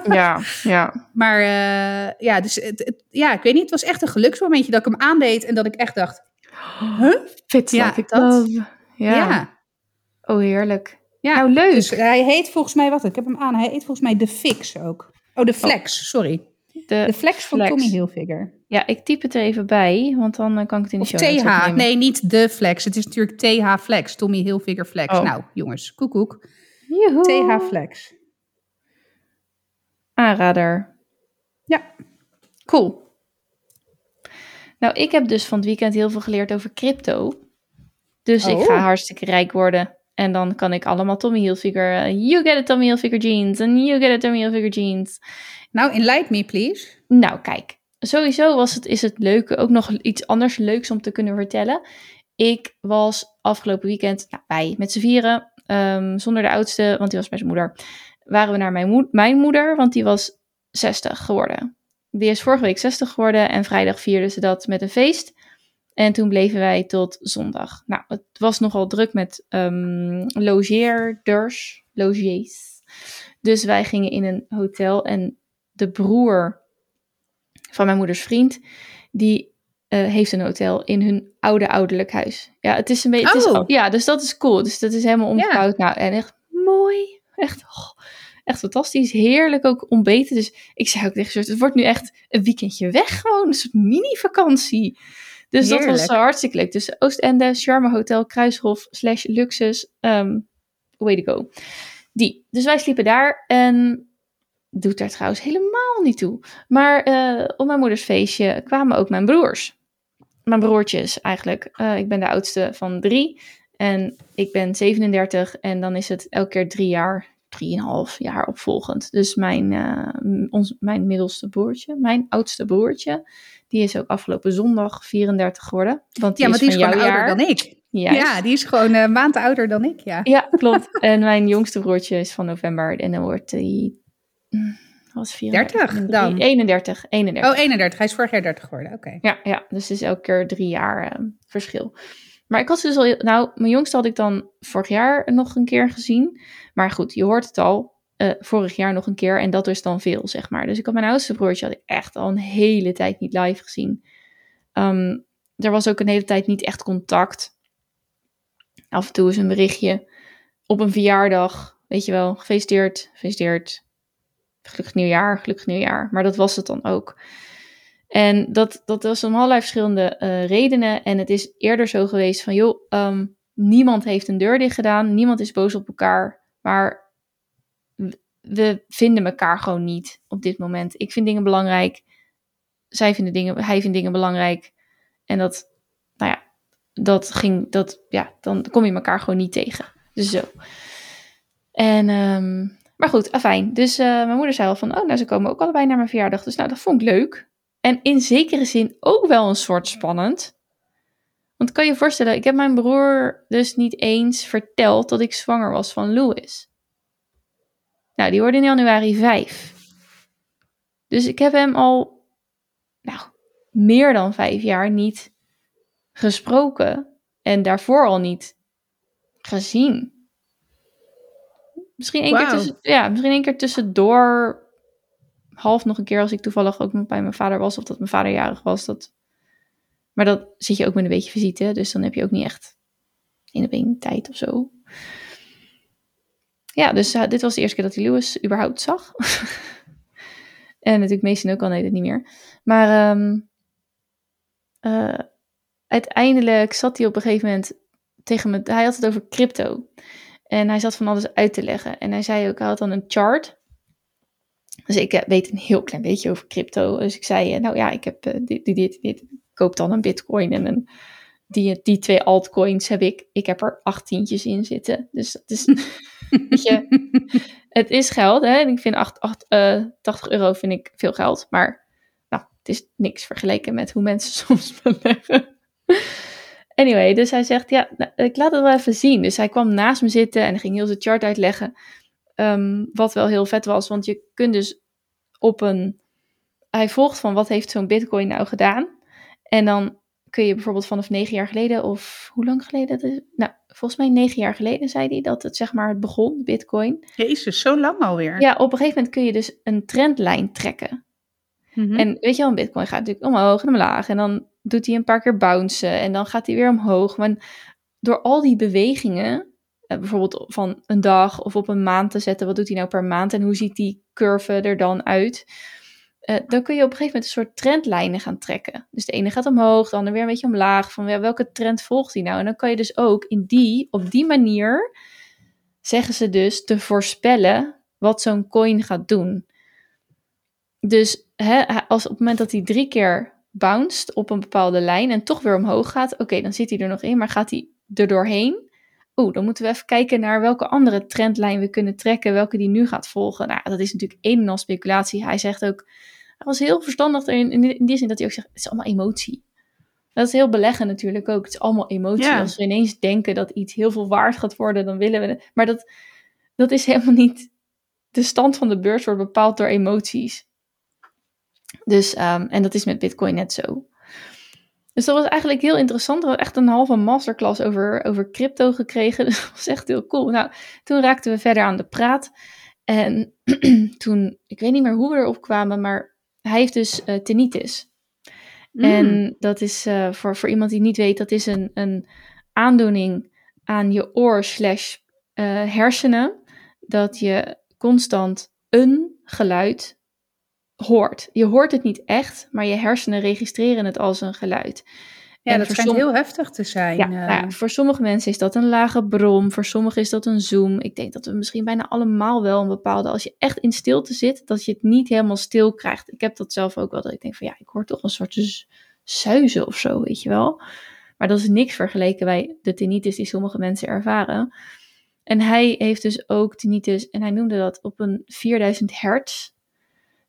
Speaker 1: Ja, ja.
Speaker 2: Maar uh, ja, dus het, het, ja, ik weet niet, het was echt een geluksmomentje dat ik hem aandeed en dat ik echt dacht, huh?
Speaker 1: Fit
Speaker 2: Ja,
Speaker 1: like
Speaker 2: dat-.
Speaker 1: Ja.
Speaker 2: Ja.
Speaker 1: Oh, heerlijk.
Speaker 2: ja.
Speaker 1: Nou, leuk.
Speaker 2: Dus hij heet volgens mij, wat, ik heb hem aan, hij heet volgens mij de Fix ook. Oh, de Flex, sorry.
Speaker 1: de,
Speaker 2: De Flex van
Speaker 1: Flex.
Speaker 2: Tommy Hilfiger.
Speaker 1: Ja, ik typ het er even bij, want dan eh, kan ik het in de
Speaker 2: Of
Speaker 1: show
Speaker 2: TH,
Speaker 1: opnemen.
Speaker 2: nee, niet de Flex. Het is natuurlijk TH Flex, Tommy Hilfiger Flex.
Speaker 1: Oh.
Speaker 2: Nou, jongens, koekoek.
Speaker 1: Joehoe.
Speaker 2: TH Flex.
Speaker 1: Aanrader.
Speaker 2: Ja.
Speaker 1: Cool. Nou, ik heb dus van het weekend heel veel geleerd over crypto. Dus ik
Speaker 2: Oh.
Speaker 1: ga hartstikke rijk worden. En dan kan ik allemaal Tommy Hilfiger... eh, you get a Tommy Hilfiger jeans. En you get a Tommy Hilfiger jeans.
Speaker 2: Nou, enlighten me, please.
Speaker 1: Nou, kijk. Sowieso was het, is het leuk, ook nog iets anders leuks om te kunnen vertellen. Ik was afgelopen weekend, nou, met z'n vieren, ehm, zonder de oudste, want die was bij zijn moeder, waren we naar mijn, mijn moeder, want die was 60 geworden. Die is vorige week 60 geworden en vrijdag vierden ze dat met een feest. En toen bleven wij tot zondag. Nou, het was nogal druk met ehm logeerders, logiers. Dus wij gingen in een hotel en de broer van mijn moeders vriend, die eh, heeft een hotel in hun oude ouderlijk huis. Ja, het is een beetje. het is-
Speaker 2: Oh.
Speaker 1: ja, dus dat is cool. Dus dat is helemaal omgebouwd. Nou, en echt mooi. Echt, oh, echt fantastisch. Heerlijk ook ontbeten. Dus ik zei ook tegen ze, het wordt nu echt een weekendje weg. Gewoon een soort mini-vakantie. Dus dat was eh, hartstikke leuk. Dus Oostende, Charme Hotel, Kruishof, slash Luxus. ehm way to go. Die. Dus wij sliepen daar en doet daar trouwens helemaal niet toe. Maar eh, op mijn moeders feestje kwamen ook mijn broers. Mijn broertjes eigenlijk. Eh, ik ben de oudste van drie. En ik ben 37. En dan is het elke keer drie jaar, drieënhalf jaar opvolgend. Dus mijn, eh, ons, mijn middelste broertje, mijn oudste broertje, die is ook afgelopen zondag 34 geworden. Want die
Speaker 2: Ja, maar die is gewoon ouder
Speaker 1: jaar.
Speaker 2: dan ik.
Speaker 1: Juist.
Speaker 2: Ja, die is gewoon een maand ouder dan ik, ja.
Speaker 1: Ja, klopt. en mijn jongste broertje is van november. En dan wordt hij... is 34?
Speaker 2: 30 dan?
Speaker 1: 31. 31.
Speaker 2: Oh, 31. Hij is vorig jaar 30 geworden, oké.
Speaker 1: Ja, ja, dus het is elke keer drie jaar eh, verschil. Maar ik had ze dus al... Nou, mijn jongste had ik dan vorig jaar nog een keer gezien. Maar goed, je hoort het al. eh, vorig jaar nog een keer. En dat is dan veel, zeg maar. Dus ik had mijn oudste broertje had ik echt al een hele tijd niet live gezien. Ehm, er was ook een hele tijd niet echt contact. Af en toe is een berichtje op een verjaardag. Weet je wel, gefeliciteerd, gefeliciteerd. Gelukkig nieuwjaar, gelukkig nieuwjaar. Maar dat was het dan ook. En dat, dat was om allerlei verschillende eh, redenen. En het is eerder zo geweest van, joh, ehm, niemand heeft een deur dicht gedaan. Niemand is boos op elkaar. Maar we vinden elkaar gewoon niet op dit moment. Ik vind dingen belangrijk. Zij vinden dingen, hij vindt dingen belangrijk. En dat, nou ja, dat ging, dat, ja, dan kom je elkaar gewoon niet tegen. Dus zo. En, ehm, maar goed, afijn. Dus eh, mijn moeder zei al van, oh, nou, ze komen ook allebei naar mijn verjaardag. Dus nou, dat vond ik leuk. En in zekere zin ook wel een soort spannend. Want kan je voorstellen, ik heb mijn broer dus niet eens verteld dat ik zwanger was van Louis. Nou, die wordt in januari 5. Dus ik heb hem al, nou, meer dan vijf jaar niet gesproken. En daarvoor al niet gezien. Misschien één, keer, tussen, ja, misschien één keer tussendoor. Half nog een keer als ik toevallig ook bij mijn vader was. Of dat mijn vader jarig was. Dat... Maar dat zit je ook met een beetje visite. Dus dan heb je ook niet echt in op één tijd of zo. Ja, dus eh, dit was de eerste keer dat hij Lewis überhaupt zag. en natuurlijk Mason ook al, nee, dat niet meer. Maar ehm, eh, uiteindelijk zat hij op een gegeven moment tegen me... Hij had het over crypto. En hij zat van alles uit te leggen. En hij zei ook, hij had dan een chart. Dus ik eh, weet een heel klein beetje over crypto. Dus ik zei, eh, nou ja, ik heb eh, dit, dit, dit, dit. Ik koop dan een bitcoin en een, die, die twee altcoins heb ik. Ik heb er achttientjes in zitten. Dus dat is, weet je, het is geld. Hè? En ik vind acht, acht, eh, 80 euro vind ik veel geld. Maar nou, het is niks vergeleken met hoe mensen soms beleggen. Anyway, dus hij zegt, ja, nou, ik laat het wel even zien. Dus hij kwam naast me zitten en ging heel zijn chart uitleggen. Ehm, wat wel heel vet was, want je kunt dus op een... Hij volgt van wat heeft zo'n bitcoin nou gedaan. En dan kun je bijvoorbeeld vanaf negen jaar geleden, of hoe lang geleden? Dat is, nou, volgens mij negen jaar geleden zei hij dat het zeg maar het begon, Bitcoin.
Speaker 2: Jezus, zo lang alweer.
Speaker 1: Ja, op een gegeven moment kun je dus een trendlijn trekken.
Speaker 2: Mhm.
Speaker 1: En weet je wel, een Bitcoin gaat natuurlijk omhoog en omlaag. En dan doet hij een paar keer bouncen en dan gaat hij weer omhoog. Maar door al die bewegingen, eh, bijvoorbeeld van een dag of op een maand te zetten, wat doet hij nou per maand en hoe ziet die curve er dan uit? Eh, dan kun je op een gegeven moment een soort trendlijnen gaan trekken. Dus de ene gaat omhoog, de andere weer een beetje omlaag. Van welke trend volgt hij nou? En dan kan je dus ook in die, op die manier, zeggen ze dus, te voorspellen wat zo'n coin gaat doen. Dus hè, als op het moment dat hij drie keer bounced op een bepaalde lijn en toch weer omhoog gaat, oké, dan zit hij er nog in, maar gaat hij er doorheen? Oeh, dan moeten we even kijken naar welke andere trendlijn we kunnen trekken, welke die nu gaat volgen. Nou, dat is natuurlijk een en al speculatie. Hij zegt ook, hij was heel verstandig erin, in die zin dat hij ook zegt, het is allemaal emotie. Dat is heel beleggen natuurlijk ook. Het is allemaal emotie.
Speaker 2: Ja.
Speaker 1: Als we ineens denken dat iets heel veel waard gaat worden, dan willen we het. Maar dat, dat is helemaal niet... De stand van de beurs wordt bepaald door emoties. Dus, ehm, en dat is met Bitcoin net zo. Dus dat was eigenlijk heel interessant. We hadden echt een halve masterclass over, over crypto gekregen. Dus dat was echt heel cool. Nou, toen raakten we verder aan de praat. En toen, ik weet niet meer hoe we erop kwamen, maar hij heeft dus eh tinnitus.
Speaker 2: Mm.
Speaker 1: En dat is eh, voor, voor iemand die niet weet, dat is een, een aandoening aan je oor slash eh, hersenen. Dat je constant een geluid hoort. Je hoort het niet echt, maar je hersenen registreren het als een geluid.
Speaker 2: ja,
Speaker 1: en
Speaker 2: dat schijnt heel heftig te zijn.
Speaker 1: Ja,
Speaker 2: eh.
Speaker 1: nou ja, voor sommige mensen is dat een lage brom, voor sommigen is dat een zoom. Ik denk dat we misschien bijna allemaal wel een bepaalde, als je echt in stilte zit, dat je het niet helemaal stil krijgt. Ik heb dat zelf ook wel, dat ik denk van ja, ik hoor toch een soort zuizen of zo, weet je wel. Maar dat is niks vergeleken bij de tinnitus die sommige mensen ervaren. En hij heeft dus ook tinnitus en hij noemde dat op een 4000 hertz.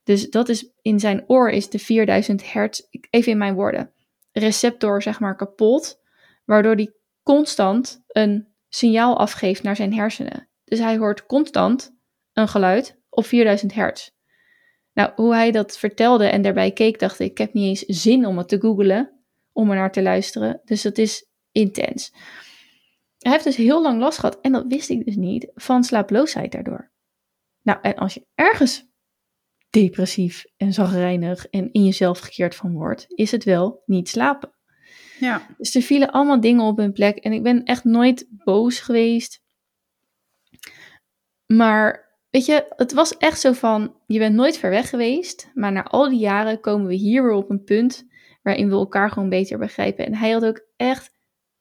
Speaker 1: Dus dat is in zijn oor is de 4000 hertz, even in mijn woorden, receptor zeg maar kapot, waardoor hij constant een signaal afgeeft naar zijn hersenen. Dus hij hoort constant een geluid op 4000 hertz. Nou, hoe hij dat vertelde en daarbij keek, dacht ik, ik heb niet eens zin om het te googlen, om er naar te luisteren. Dus dat is intens. Hij heeft dus heel lang last gehad, en dat wist ik dus niet, van slaaploosheid daardoor. Nou, en als je ergens depressief en zagrijnig en in jezelf gekeerd van wordt, is het wel niet slapen.
Speaker 2: ja.
Speaker 1: Dus er vielen allemaal dingen op hun plek. En ik ben echt nooit boos geweest. Maar weet je, het was echt zo van: je bent nooit ver weg geweest. Maar na al die jaren komen we hier weer op een punt waarin we elkaar gewoon beter begrijpen. En hij had ook echt,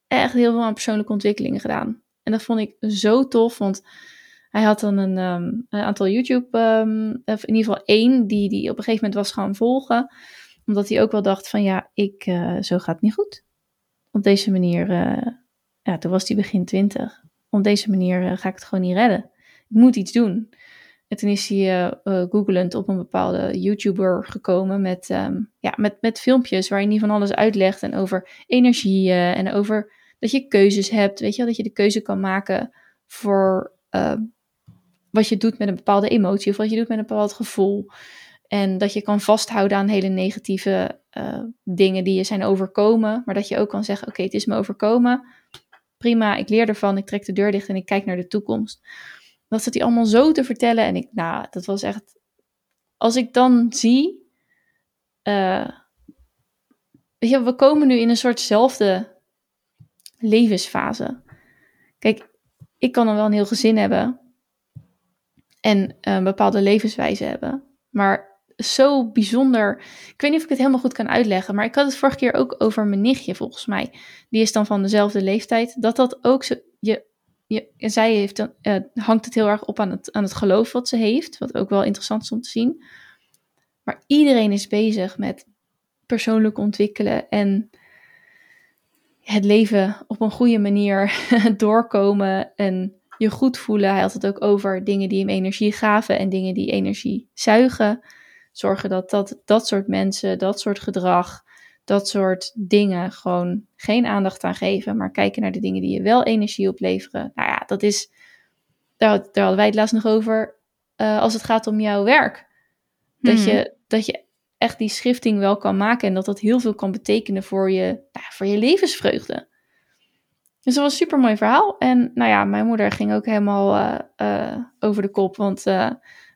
Speaker 1: echt heel veel aan persoonlijke ontwikkelingen gedaan. En dat vond ik zo tof, want hij had dan een, ehm, een aantal YouTube, ehm, of in ieder geval één, die die op een gegeven moment was gaan volgen. Omdat hij ook wel dacht van ja, ik, eh, zo gaat het niet goed op deze manier, eh, ja, toen was hij begin twintig. Op deze manier eh, ga ik het gewoon niet redden. Ik moet iets doen. En toen is hij googelend op een bepaalde YouTuber gekomen met, ehm, ja, met, met filmpjes waarin hij van alles uitlegt en over energieën en over dat je keuzes hebt. Weet je wel, dat je de keuze kan maken voor wat je doet met een bepaalde emotie of wat je doet met een bepaald gevoel. En dat je kan vasthouden aan hele negatieve eh, dingen die je zijn overkomen. Maar dat je ook kan zeggen, oké, het is me overkomen. Prima, ik leer ervan, ik trek de deur dicht en ik kijk naar de toekomst. Dat zat hij allemaal zo te vertellen. En ik, nou, dat was echt... Als ik dan zie... eh, we komen nu in een soortzelfde levensfase. Kijk, ik kan dan wel een heel gezin hebben. En een bepaalde levenswijze hebben. Maar zo bijzonder. Ik weet niet of ik het helemaal goed kan uitleggen. Maar ik had het vorige keer ook over mijn nichtje, volgens mij. Die is dan van dezelfde leeftijd. Dat dat ook zo. Je, je, zij heeft dan, eh, hangt het heel erg op aan het, aan het geloof wat ze heeft. Wat ook wel interessant is om te zien. Maar iedereen is bezig met persoonlijk ontwikkelen. En het leven op een goede manier doorkomen. En je goed voelen. Hij had het ook over dingen die hem energie gaven en dingen die energie zuigen. Zorgen dat dat, dat soort mensen, dat soort gedrag, dat soort dingen gewoon geen aandacht aan geven. Maar kijken naar de dingen die je wel energie opleveren. Nou ja, dat is. Daar, daar hadden wij het laatst nog over. eh, als het gaat om jouw werk. Dat,
Speaker 2: Mhm.
Speaker 1: je, dat je echt die schifting wel kan maken. En dat dat heel veel kan betekenen voor je, nou, voor je levensvreugde. Dus dat was een super mooi verhaal. En nou ja, mijn moeder ging ook helemaal uh, uh, over de kop. Want uh,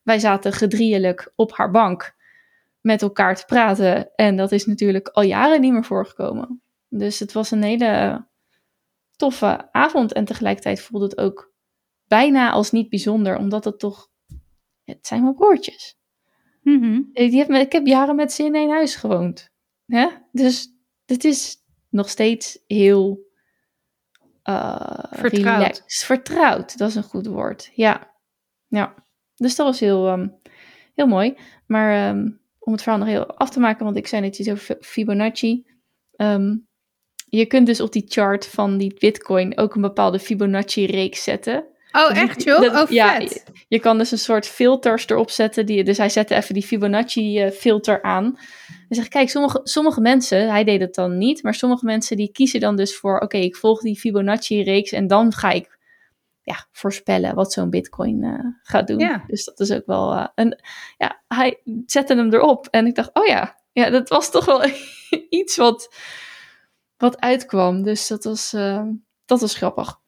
Speaker 1: wij zaten gedrieëlijk op haar bank met elkaar te praten. En dat is natuurlijk al jaren niet meer voorgekomen. Dus het was een hele toffe avond. En tegelijkertijd voelde het ook bijna als niet bijzonder. Omdat het toch... Het zijn mijn broertjes.
Speaker 2: Mm -hmm.
Speaker 1: Die heb, ik heb jaren met ze in één huis gewoond. Hè? Dus het is nog steeds heel uh,
Speaker 2: vertrouwd.
Speaker 1: Relaxed. Vertrouwd, dat is een goed woord. Ja, ja. Dus dat was heel, um, heel mooi. Maar um, om het verhaal nog heel af te maken, want ik zei net iets over Fibonacci. Um, je kunt dus op die chart van die Bitcoin ook een bepaalde Fibonacci-reeks zetten.
Speaker 2: Oh, echt joh? Dat, oh,
Speaker 1: ja,
Speaker 2: vet.
Speaker 1: Je, je, kan dus een soort filters erop zetten. Die, dus hij zette even die Fibonacci-filter aan. En zegt, kijk, sommige, sommige mensen, hij deed het dan niet, maar sommige mensen die kiezen dan dus voor, oké, okay, ik volg die Fibonacci-reeks en dan ga ik ja, voorspellen wat zo'n bitcoin uh, gaat doen.
Speaker 2: Ja.
Speaker 1: Dus dat is ook wel uh, een, ja, hij zette hem erop en ik dacht, oh ja, ja, dat was toch wel iets wat, wat uitkwam. Dus dat was, uh, dat was grappig.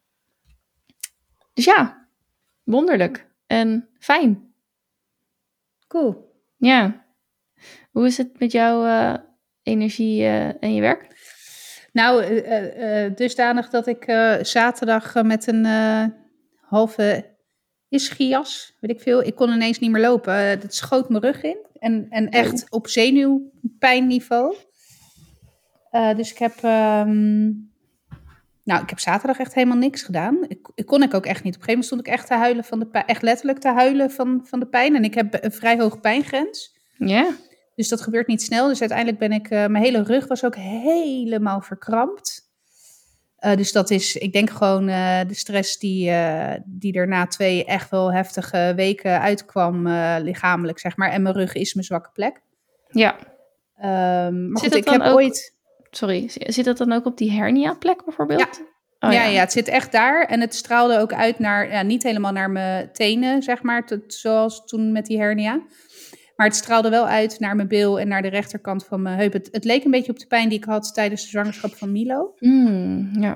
Speaker 1: Dus ja, wonderlijk en fijn.
Speaker 2: Cool.
Speaker 1: Ja. Hoe is het met jouw uh, energie uh, en je werk?
Speaker 2: Nou, uh, dusdanig dat ik zaterdag met een halve ischias, weet ik veel, ik kon ineens niet meer lopen. dat schoot mijn rug in en, en echt op zenuwpijnniveau. dus ik heb, um, nou, ik heb zaterdag echt helemaal niks gedaan. Ik, ik, kon ik ook echt niet. Op een gegeven moment stond ik echt te huilen van de pijn, echt letterlijk te huilen van, van de pijn. En ik heb een vrij hoge pijngrens.
Speaker 1: Ja.
Speaker 2: Dus dat gebeurt niet snel. Dus uiteindelijk ben ik, uh, mijn hele rug was ook helemaal verkrampt. Uh, dus dat is, ik denk gewoon uh, de stress die, die er na twee echt wel heftige weken uitkwam, lichamelijk, zeg maar. En mijn rug is mijn zwakke plek.
Speaker 1: Ja.
Speaker 2: Um, maar
Speaker 1: zit
Speaker 2: goed, ik heb
Speaker 1: ook,
Speaker 2: ooit...
Speaker 1: Sorry, zit dat dan ook op die hernia-plek bijvoorbeeld?
Speaker 2: Ja. Oh, ja, ja. ja, het zit echt daar. En het straalde ook uit naar, ja, niet helemaal naar mijn tenen, zeg maar, tot, zoals toen met die hernia. Maar het straalde wel uit naar mijn bil en naar de rechterkant van mijn heup. Het, het, leek een beetje op de pijn die ik had tijdens de zwangerschap van Milo.
Speaker 1: Mm, ja.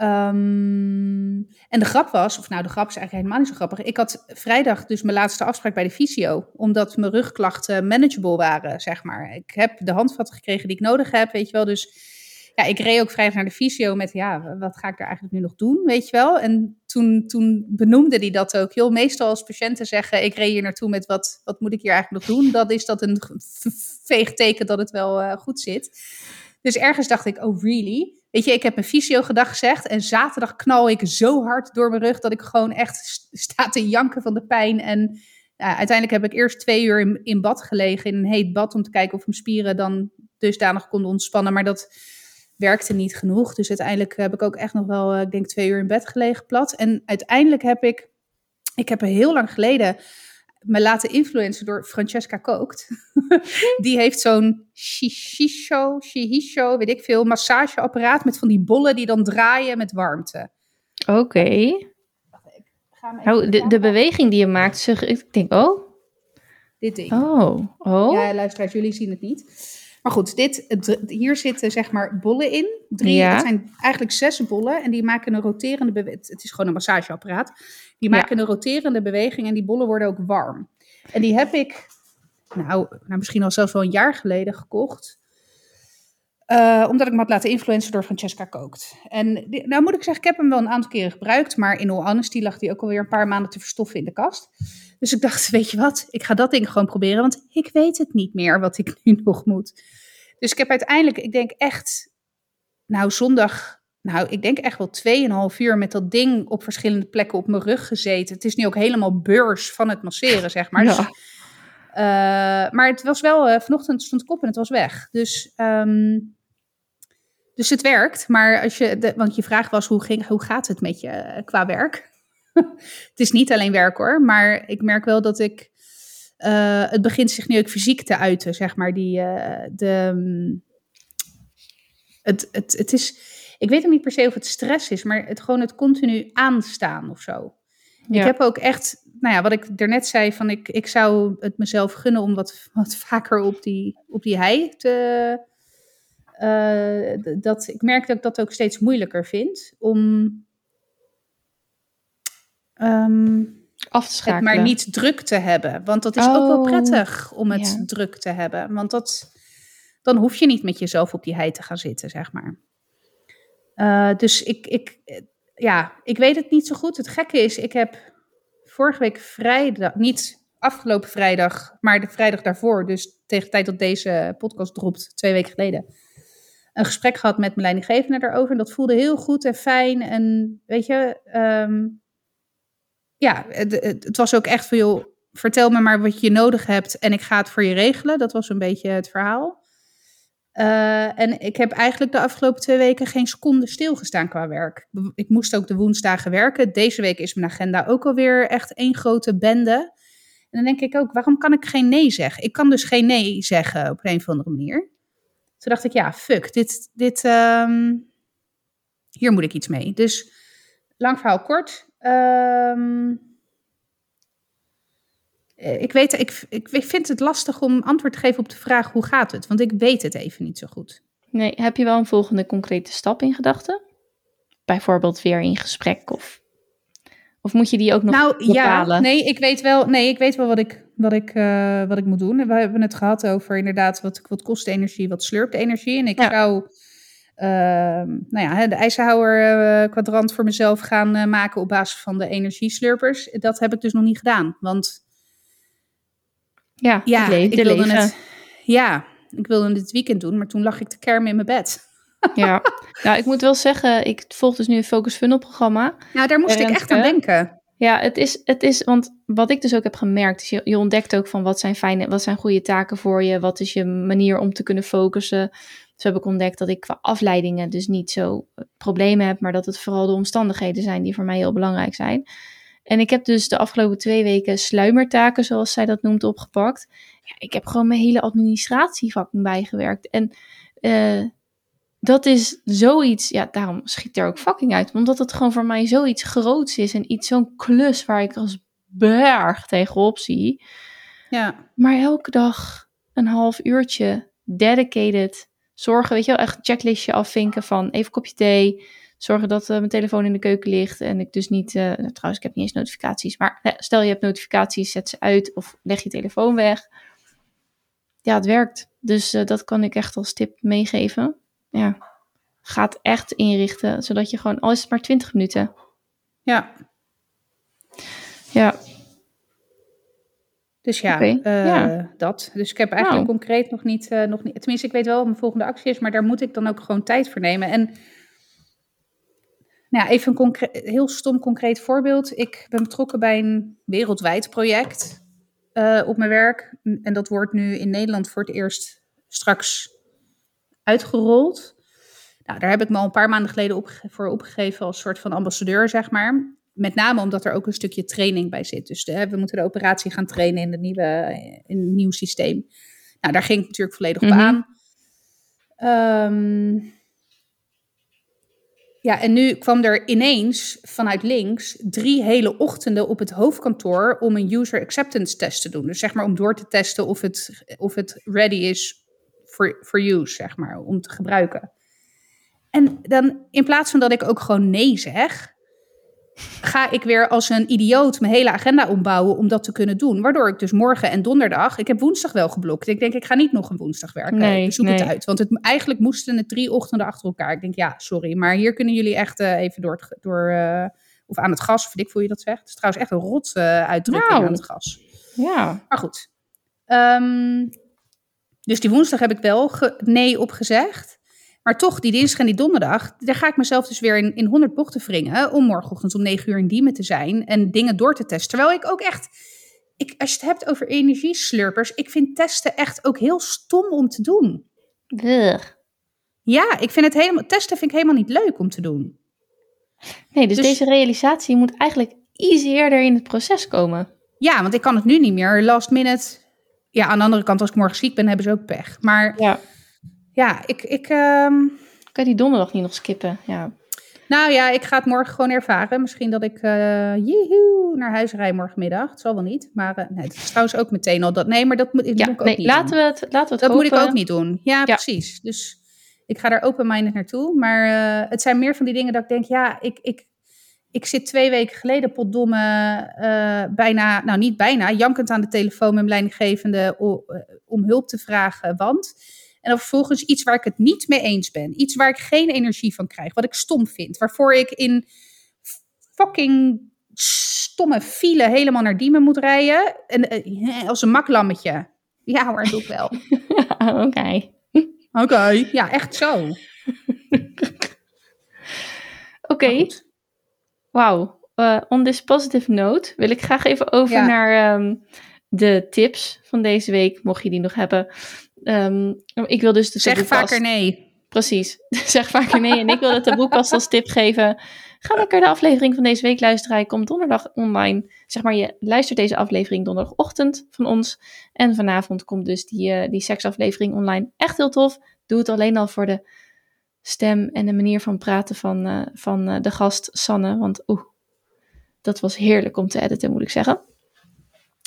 Speaker 2: Um, en de grap was, of nou de grap is eigenlijk helemaal niet zo grappig. Ik had vrijdag dus mijn laatste afspraak bij de fysio. Omdat mijn rugklachten manageable waren, zeg maar. Ik heb de handvatten gekregen die ik nodig heb, weet je wel. Dus ja, ik reed ook vrijdag naar de fysio met, ja, wat ga ik er eigenlijk nu nog doen, weet je wel. En toen, toen benoemde hij dat ook. Joh, meestal als patiënten zeggen, ik reed hier naartoe met, wat, wat moet ik hier eigenlijk nog doen? Dan is dat een veeg teken dat het wel uh, goed zit. Dus ergens dacht ik, oh really? Weet je, ik heb mijn fysio gedag gezegd en zaterdag knal ik zo hard door mijn rug dat ik gewoon echt sta te janken van de pijn. En uiteindelijk heb ik eerst twee uur in, in bad gelegen, in een heet bad, om te kijken of mijn spieren dan dusdanig konden ontspannen. Maar dat werkte niet genoeg. Dus uiteindelijk heb ik ook echt nog wel, ik denk, twee uur in bed gelegen plat. En uiteindelijk heb ik, ik heb er heel lang geleden me laten influencen door Francesca Kookt. die heeft zo'n shisho, shihisho, weet ik veel, massageapparaat met van die bollen die dan draaien met warmte.
Speaker 1: Oké. Okay. Nou, de, de beweging die je maakt, zeg, ik denk, oh.
Speaker 2: Dit ding.
Speaker 1: Oh, oh.
Speaker 2: Ja, luisteraars, jullie zien het niet. Maar goed, dit, hier zitten zeg maar bollen in. Drie,
Speaker 1: Ja.
Speaker 2: Het zijn eigenlijk zes bollen en die maken een roterende beweging. Het is gewoon een massageapparaat. Die maken een roterende beweging en die bollen worden ook warm. En die heb ik, nou, nou misschien al zelfs wel een jaar geleden gekocht. Uh, omdat ik me had laten influencen door Francesca Kookt. En die, nou moet ik zeggen, ik heb hem wel een aantal keren gebruikt. Maar in all honesty lag die ook alweer een paar maanden te verstoffen in de kast. Dus ik dacht, weet je wat, ik ga dat ding gewoon proberen. Want ik weet het niet meer wat ik nu nog moet. Dus ik heb uiteindelijk, ik denk echt, nou zondag, nou ik denk echt wel 2,5 uur met dat ding op verschillende plekken op mijn rug gezeten. Het is nu ook helemaal beurs van het masseren, zeg maar.
Speaker 1: Ja.
Speaker 2: Dus, uh, maar het was wel, uh, vanochtend stond ik op en het was weg. Dus, um, dus het werkt. Maar als je, de, want je vraag was, hoe, ging, hoe gaat het met je uh, qua werk? het is niet alleen werk hoor, maar ik merk wel dat ik het begint zich nu ook fysiek te uiten, zeg maar. Die, de, um, het, het, het is, ik weet ook niet per se of het stress is, maar het gewoon het continu aanstaan of zo. Ja. Ik heb ook echt nou ja, wat ik er net zei, van ik, ik zou het mezelf gunnen om wat, wat vaker op die, op die hei te. eh, dat, ik merk dat ik dat ook steeds moeilijker vind om ehm,
Speaker 1: Af te
Speaker 2: het
Speaker 1: schakelen.
Speaker 2: maar niet druk te hebben. Want dat is ook wel
Speaker 1: Oh,
Speaker 2: prettig om het
Speaker 1: ja.
Speaker 2: druk te hebben. Want dat, dan hoef je niet met jezelf op die hei te gaan zitten, zeg maar. Eh, dus ik, ik, eh, ja, ik weet het niet zo goed. Het gekke is, ik heb vorige week vrijdag, niet afgelopen vrijdag, maar de vrijdag daarvoor, dus tegen de tijd dat deze podcast dropt, twee weken geleden, een gesprek gehad met mijn leidinggevende daarover. En dat voelde heel goed en fijn. En weet je, ehm, ja, het, het, was ook echt van, joh, vertel me maar wat je nodig hebt en ik ga het voor je regelen. Dat was een beetje het verhaal. Eh, en ik heb eigenlijk de afgelopen twee weken geen seconde stilgestaan qua werk. Ik moest ook de woensdagen werken. Deze week is mijn agenda ook alweer echt één grote bende. En dan denk ik ook, waarom kan ik geen nee zeggen? Ik kan dus geen nee zeggen op een of andere manier. Toen dacht ik, ja, fuck, dit, dit, ehm, hier moet ik iets mee. Dus, lang verhaal kort. eh, ik, weet, ik, ik vind het lastig om antwoord te geven op de vraag hoe gaat het? Want ik weet het even niet zo goed.
Speaker 1: Nee, heb je wel een volgende concrete stap in gedachten? Bijvoorbeeld weer in gesprek of... Of moet je die ook nog
Speaker 2: nou
Speaker 1: bepalen?
Speaker 2: ja, nee, ik weet wel, nee, ik weet wel wat ik, wat, ik, eh, wat ik moet doen. We hebben het gehad over inderdaad wat, wat kost energie, wat slurpt energie. En ik
Speaker 1: Ja.
Speaker 2: zou ehm, nou ja, de Eisenhower kwadrant voor mezelf gaan eh, maken op basis van de energieslurpers. Dat heb ik dus nog niet gedaan. Want
Speaker 1: Ja,
Speaker 2: ja,
Speaker 1: het
Speaker 2: ik
Speaker 1: de
Speaker 2: wilde
Speaker 1: leven.
Speaker 2: het. Ja, ik wilde het dit weekend doen, maar toen lag ik te kermen in mijn bed.
Speaker 1: Ja. nou, ik moet wel zeggen, ik volg dus nu een Focus Funnel programma.
Speaker 2: Nou, daar moest ik echt aan
Speaker 1: Renske.
Speaker 2: denken.
Speaker 1: Ja, het is, het is, want wat ik dus ook heb gemerkt, is je, je ontdekt ook van wat zijn fijne, wat zijn goede taken voor je, wat is je manier om te kunnen focussen. Dus heb ik ontdekt dat ik qua afleidingen dus niet zo eh, problemen heb, maar dat het vooral de omstandigheden zijn die voor mij heel belangrijk zijn. En ik heb dus de afgelopen twee weken sluimertaken, zoals zij dat noemt, opgepakt. Ja, ik heb gewoon mijn hele administratievakken bijgewerkt. En eh, dat is zoiets, ja, daarom schiet er ook fucking uit. Omdat het gewoon voor mij zoiets groots is en iets, zo'n klus waar ik als berg tegenop zie.
Speaker 2: Ja,
Speaker 1: Maar elke dag een half uurtje dedicated. Zorgen, weet je wel, echt een checklistje afvinken van even een kopje thee. Zorgen dat eh, mijn telefoon in de keuken ligt en ik dus niet, eh, nou, trouwens ik heb niet eens notificaties. Maar stel je hebt notificaties, zet ze uit of leg je telefoon weg. Ja, het werkt. Dus eh, dat kan ik echt als tip meegeven. Ja, gaat echt inrichten, zodat je gewoon, al is het maar 20 minuten.
Speaker 2: ja.
Speaker 1: Ja,
Speaker 2: Dus ja, dat. Dus ik heb eigenlijk
Speaker 1: Nou.
Speaker 2: concreet nog niet, nog niet... Tenminste, ik weet wel wat mijn volgende actie is, maar daar moet ik dan ook gewoon tijd voor nemen. En nou even een heel stom concreet voorbeeld. Ik ben betrokken bij een wereldwijd project eh, op mijn werk. En dat wordt nu in Nederland voor het eerst straks uitgerold. Nou, daar heb ik me al een paar maanden geleden voor opgegeven als soort van ambassadeur, zeg maar. Met name omdat er ook een stukje training bij zit. Dus de, we moeten de operatie gaan trainen in, de nieuwe, in een nieuw systeem. Nou, daar ging ik natuurlijk volledig op
Speaker 1: Mhm.
Speaker 2: aan. Ehm, ja, en nu kwam er ineens vanuit links drie hele ochtenden op het hoofdkantoor om een user acceptance test te doen. Dus zeg maar om door te testen of het, of het ready is for, for use, zeg maar, om te gebruiken. En dan in plaats van dat ik ook gewoon nee zeg, ga ik weer als een idioot mijn hele agenda ombouwen om dat te kunnen doen. Waardoor ik dus morgen en donderdag, ik heb woensdag wel geblokt. Ik denk, ik ga niet nog een woensdag werken.
Speaker 1: Nee,
Speaker 2: ik zoek
Speaker 1: nee.
Speaker 2: het uit. Want het, eigenlijk moesten het drie ochtenden achter elkaar. Ik denk, ja, sorry, maar hier kunnen jullie echt eh, even door, het, door eh, of aan het gas, of ik hoe je dat zegt. Het is trouwens echt een rot eh, uitdrukking
Speaker 1: Nou.
Speaker 2: aan het gas.
Speaker 1: ja.
Speaker 2: Maar goed. Ehm, dus die woensdag heb ik wel nee op gezegd. Maar toch, die dinsdag en die donderdag, daar ga ik mezelf dus weer in, in 100 bochten wringen. Om morgenochtend om 9 uur in Diemen te zijn en dingen door te testen. Terwijl ik ook echt, ik, als je het hebt over energieslurpers, ik vind testen echt ook heel stom om te doen. Ja, ik vind het helemaal, testen vind ik helemaal niet leuk om te doen.
Speaker 1: Nee, dus,
Speaker 2: Dus-
Speaker 1: deze realisatie moet eigenlijk iets eerder in het proces komen.
Speaker 2: Ja, want ik kan het nu niet meer last minute. Ja, aan de andere kant, als ik morgen ziek ben, hebben ze ook pech. Maar
Speaker 1: Ja.
Speaker 2: Ja, ik, ik, ehm,
Speaker 1: Kan je die donderdag niet nog skippen? Ja.
Speaker 2: Nou ja, ik ga het morgen gewoon ervaren. Misschien dat ik uh, naar huis rij morgenmiddag. Het zal wel niet. Maar uh, nee, het is trouwens ook meteen al dat. Nee, maar dat moet, dat
Speaker 1: Ja,
Speaker 2: moet ik ook
Speaker 1: nee,
Speaker 2: niet
Speaker 1: laten
Speaker 2: doen.
Speaker 1: we het, laten we het
Speaker 2: Dat moet ik ook niet doen. Ja, precies. Dus ik ga daar open-minded naartoe. Maar eh, het zijn meer van die dingen dat ik denk, ja, ik, ik, ik zit twee weken geleden potdomme eh bijna, nou niet bijna, jankend aan de telefoon met mijn leidinggevende om hulp te vragen. Want, en dan vervolgens iets waar ik het niet mee eens ben. Iets waar ik geen energie van krijg, wat ik stom vind. Waarvoor ik in fucking stomme file helemaal naar Diemen moet rijden. En, eh, als een maklammetje. Ja hoor, doe ik wel.
Speaker 1: Oké.
Speaker 2: Oké. Ja, echt zo.
Speaker 1: Oké. Wauw. Eh, on this positive note wil ik graag even over
Speaker 2: Ja.
Speaker 1: naar ehm, de tips van deze week, mocht je die nog hebben. Ehm, ik wil dus de
Speaker 2: Zeg
Speaker 1: taboekast-
Speaker 2: vaker nee.
Speaker 1: Precies. zeg vaker nee. En ik wil de taboekast als tip geven. Ga lekker de aflevering van deze week luisteren. Hij komt donderdag online. Zeg maar, je luistert deze aflevering donderdagochtend van ons. En vanavond komt dus die, eh, die seksaflevering online. Echt heel tof. Doe het alleen al voor de stem en de manier van praten van, eh, van eh, de gast Sanne. Want oeh, dat was heerlijk om te editen, moet ik zeggen.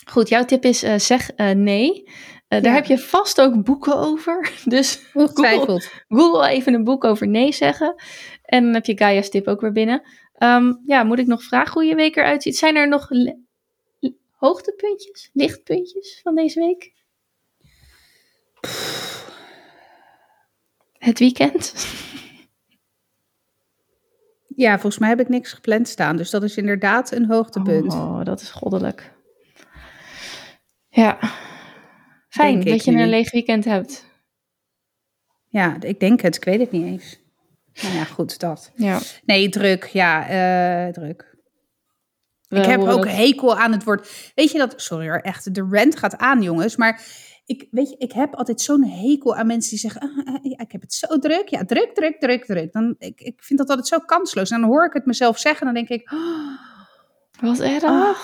Speaker 1: Goed, jouw tip is zeg nee. Eh, daar
Speaker 2: Ja.
Speaker 1: heb je vast ook boeken over. Dus
Speaker 2: Ongetwijfeld.
Speaker 1: Google even een boek over nee zeggen. En dan heb je Gaia's tip ook weer binnen. Ehm, ja, moet ik nog vragen hoe je week eruit ziet? Zijn er nog hoogtepuntjes, lichtpuntjes van deze week? Het weekend?
Speaker 2: Ja, volgens mij heb ik niks gepland staan. Dus dat is inderdaad een hoogtepunt.
Speaker 1: Oh, dat is goddelijk. Ja. Fijn
Speaker 2: ik
Speaker 1: dat je
Speaker 2: nu.
Speaker 1: een leeg weekend hebt.
Speaker 2: Ja, ik denk het. Ik weet het niet eens. Nou ja, goed, dat.
Speaker 1: Ja.
Speaker 2: Nee, druk. Ja, eh, druk.
Speaker 1: we
Speaker 2: ik heb ook hekel aan het woord. Weet je dat? Sorry hoor, echt. De rant gaat aan, jongens. Maar ik, weet je, ik heb altijd zo'n hekel aan mensen die zeggen: ah, ah, ja, Ik heb het zo druk. Ja, druk, druk, druk, druk. Dan, ik, ik vind dat altijd zo kansloos. En dan hoor ik het mezelf zeggen. En dan denk ik: oh,
Speaker 1: Wat erg.
Speaker 2: Ah.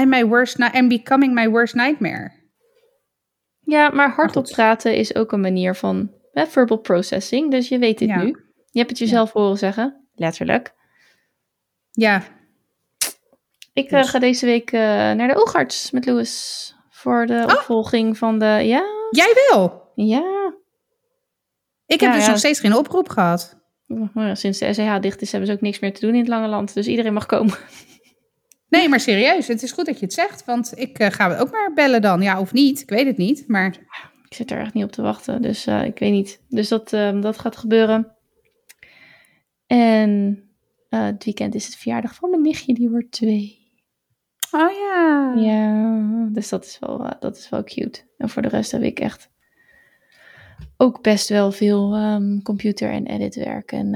Speaker 2: I'm, my worst I'm becoming my worst nightmare.
Speaker 1: Ja, maar hardop praten is ook een manier van hè, verbal processing. Dus je weet dit
Speaker 2: Ja.
Speaker 1: nu. Je hebt het jezelf horen zeggen. Letterlijk.
Speaker 2: Ja,
Speaker 1: Ik eh,
Speaker 2: Dus.
Speaker 1: ga deze week eh, naar de oogarts met Louis. Voor de opvolging van de... Ja,
Speaker 2: jij wel.
Speaker 1: ja.
Speaker 2: Ik heb
Speaker 1: Ja,
Speaker 2: dus nog steeds geen oproep gehad.
Speaker 1: Sinds de SEH dicht is, hebben ze ook niks meer te doen in het lange land. Dus iedereen mag komen.
Speaker 2: Nee, maar serieus, het is goed dat je het zegt. Want ik eh, ga ook maar bellen dan. Ja, of niet. Ik weet het niet. Maar
Speaker 1: Ik zit er echt niet op te wachten. Dus eh, ik weet niet. Dus dat, eh, dat gaat gebeuren. En eh, het weekend is het verjaardag van mijn nichtje. Die wordt twee.
Speaker 2: Oh ja.
Speaker 1: Ja, dus dat is, wel, dat is wel cute. En voor de rest heb ik echt ook best wel veel ehm, computer- en editwerk. En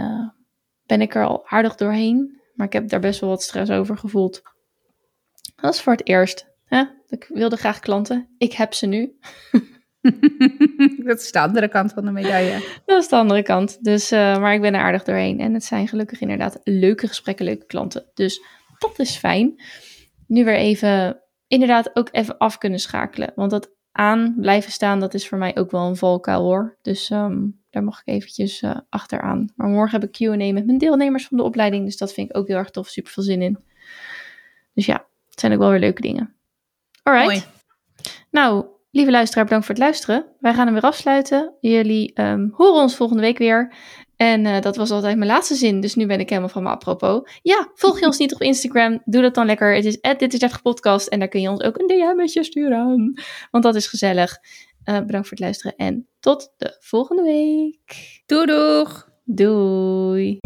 Speaker 1: ben ik er al aardig doorheen. Maar ik heb daar best wel wat stress over gevoeld. Dat is voor het eerst. Hè? Ik wilde graag klanten. Ik heb ze nu.
Speaker 2: dat is de andere kant van de medaille.
Speaker 1: Dat is de andere kant. Dus, eh, maar ik ben er aardig doorheen. En het zijn gelukkig inderdaad leuke gesprekken, leuke klanten. Dus dat is fijn. Nu weer even, inderdaad ook even af kunnen schakelen. Want dat aan blijven staan, dat is voor mij ook wel een valkuil hoor. Dus ehm, daar mag ik eventjes eh, achteraan. Maar morgen heb ik Q&A met mijn deelnemers van de opleiding. Dus dat vind ik ook heel erg tof. Super veel zin in. Dus ja, het zijn ook wel weer leuke dingen. Alright.
Speaker 2: Mooi.
Speaker 1: Nou, lieve luisteraar, bedankt voor het luisteren. Wij gaan hem weer afsluiten. Jullie ehm, horen ons volgende week weer. En eh, dat was altijd mijn laatste zin, dus nu ben ik helemaal van me apropos. Ja, volg je ons niet op Instagram? Doe dat dan lekker. Het is dit is 30 podcast en daar kun je ons ook een DM'tje sturen. Want dat is gezellig. Eh, bedankt voor het luisteren en tot de volgende week.
Speaker 2: Doei doeg.
Speaker 1: Doei.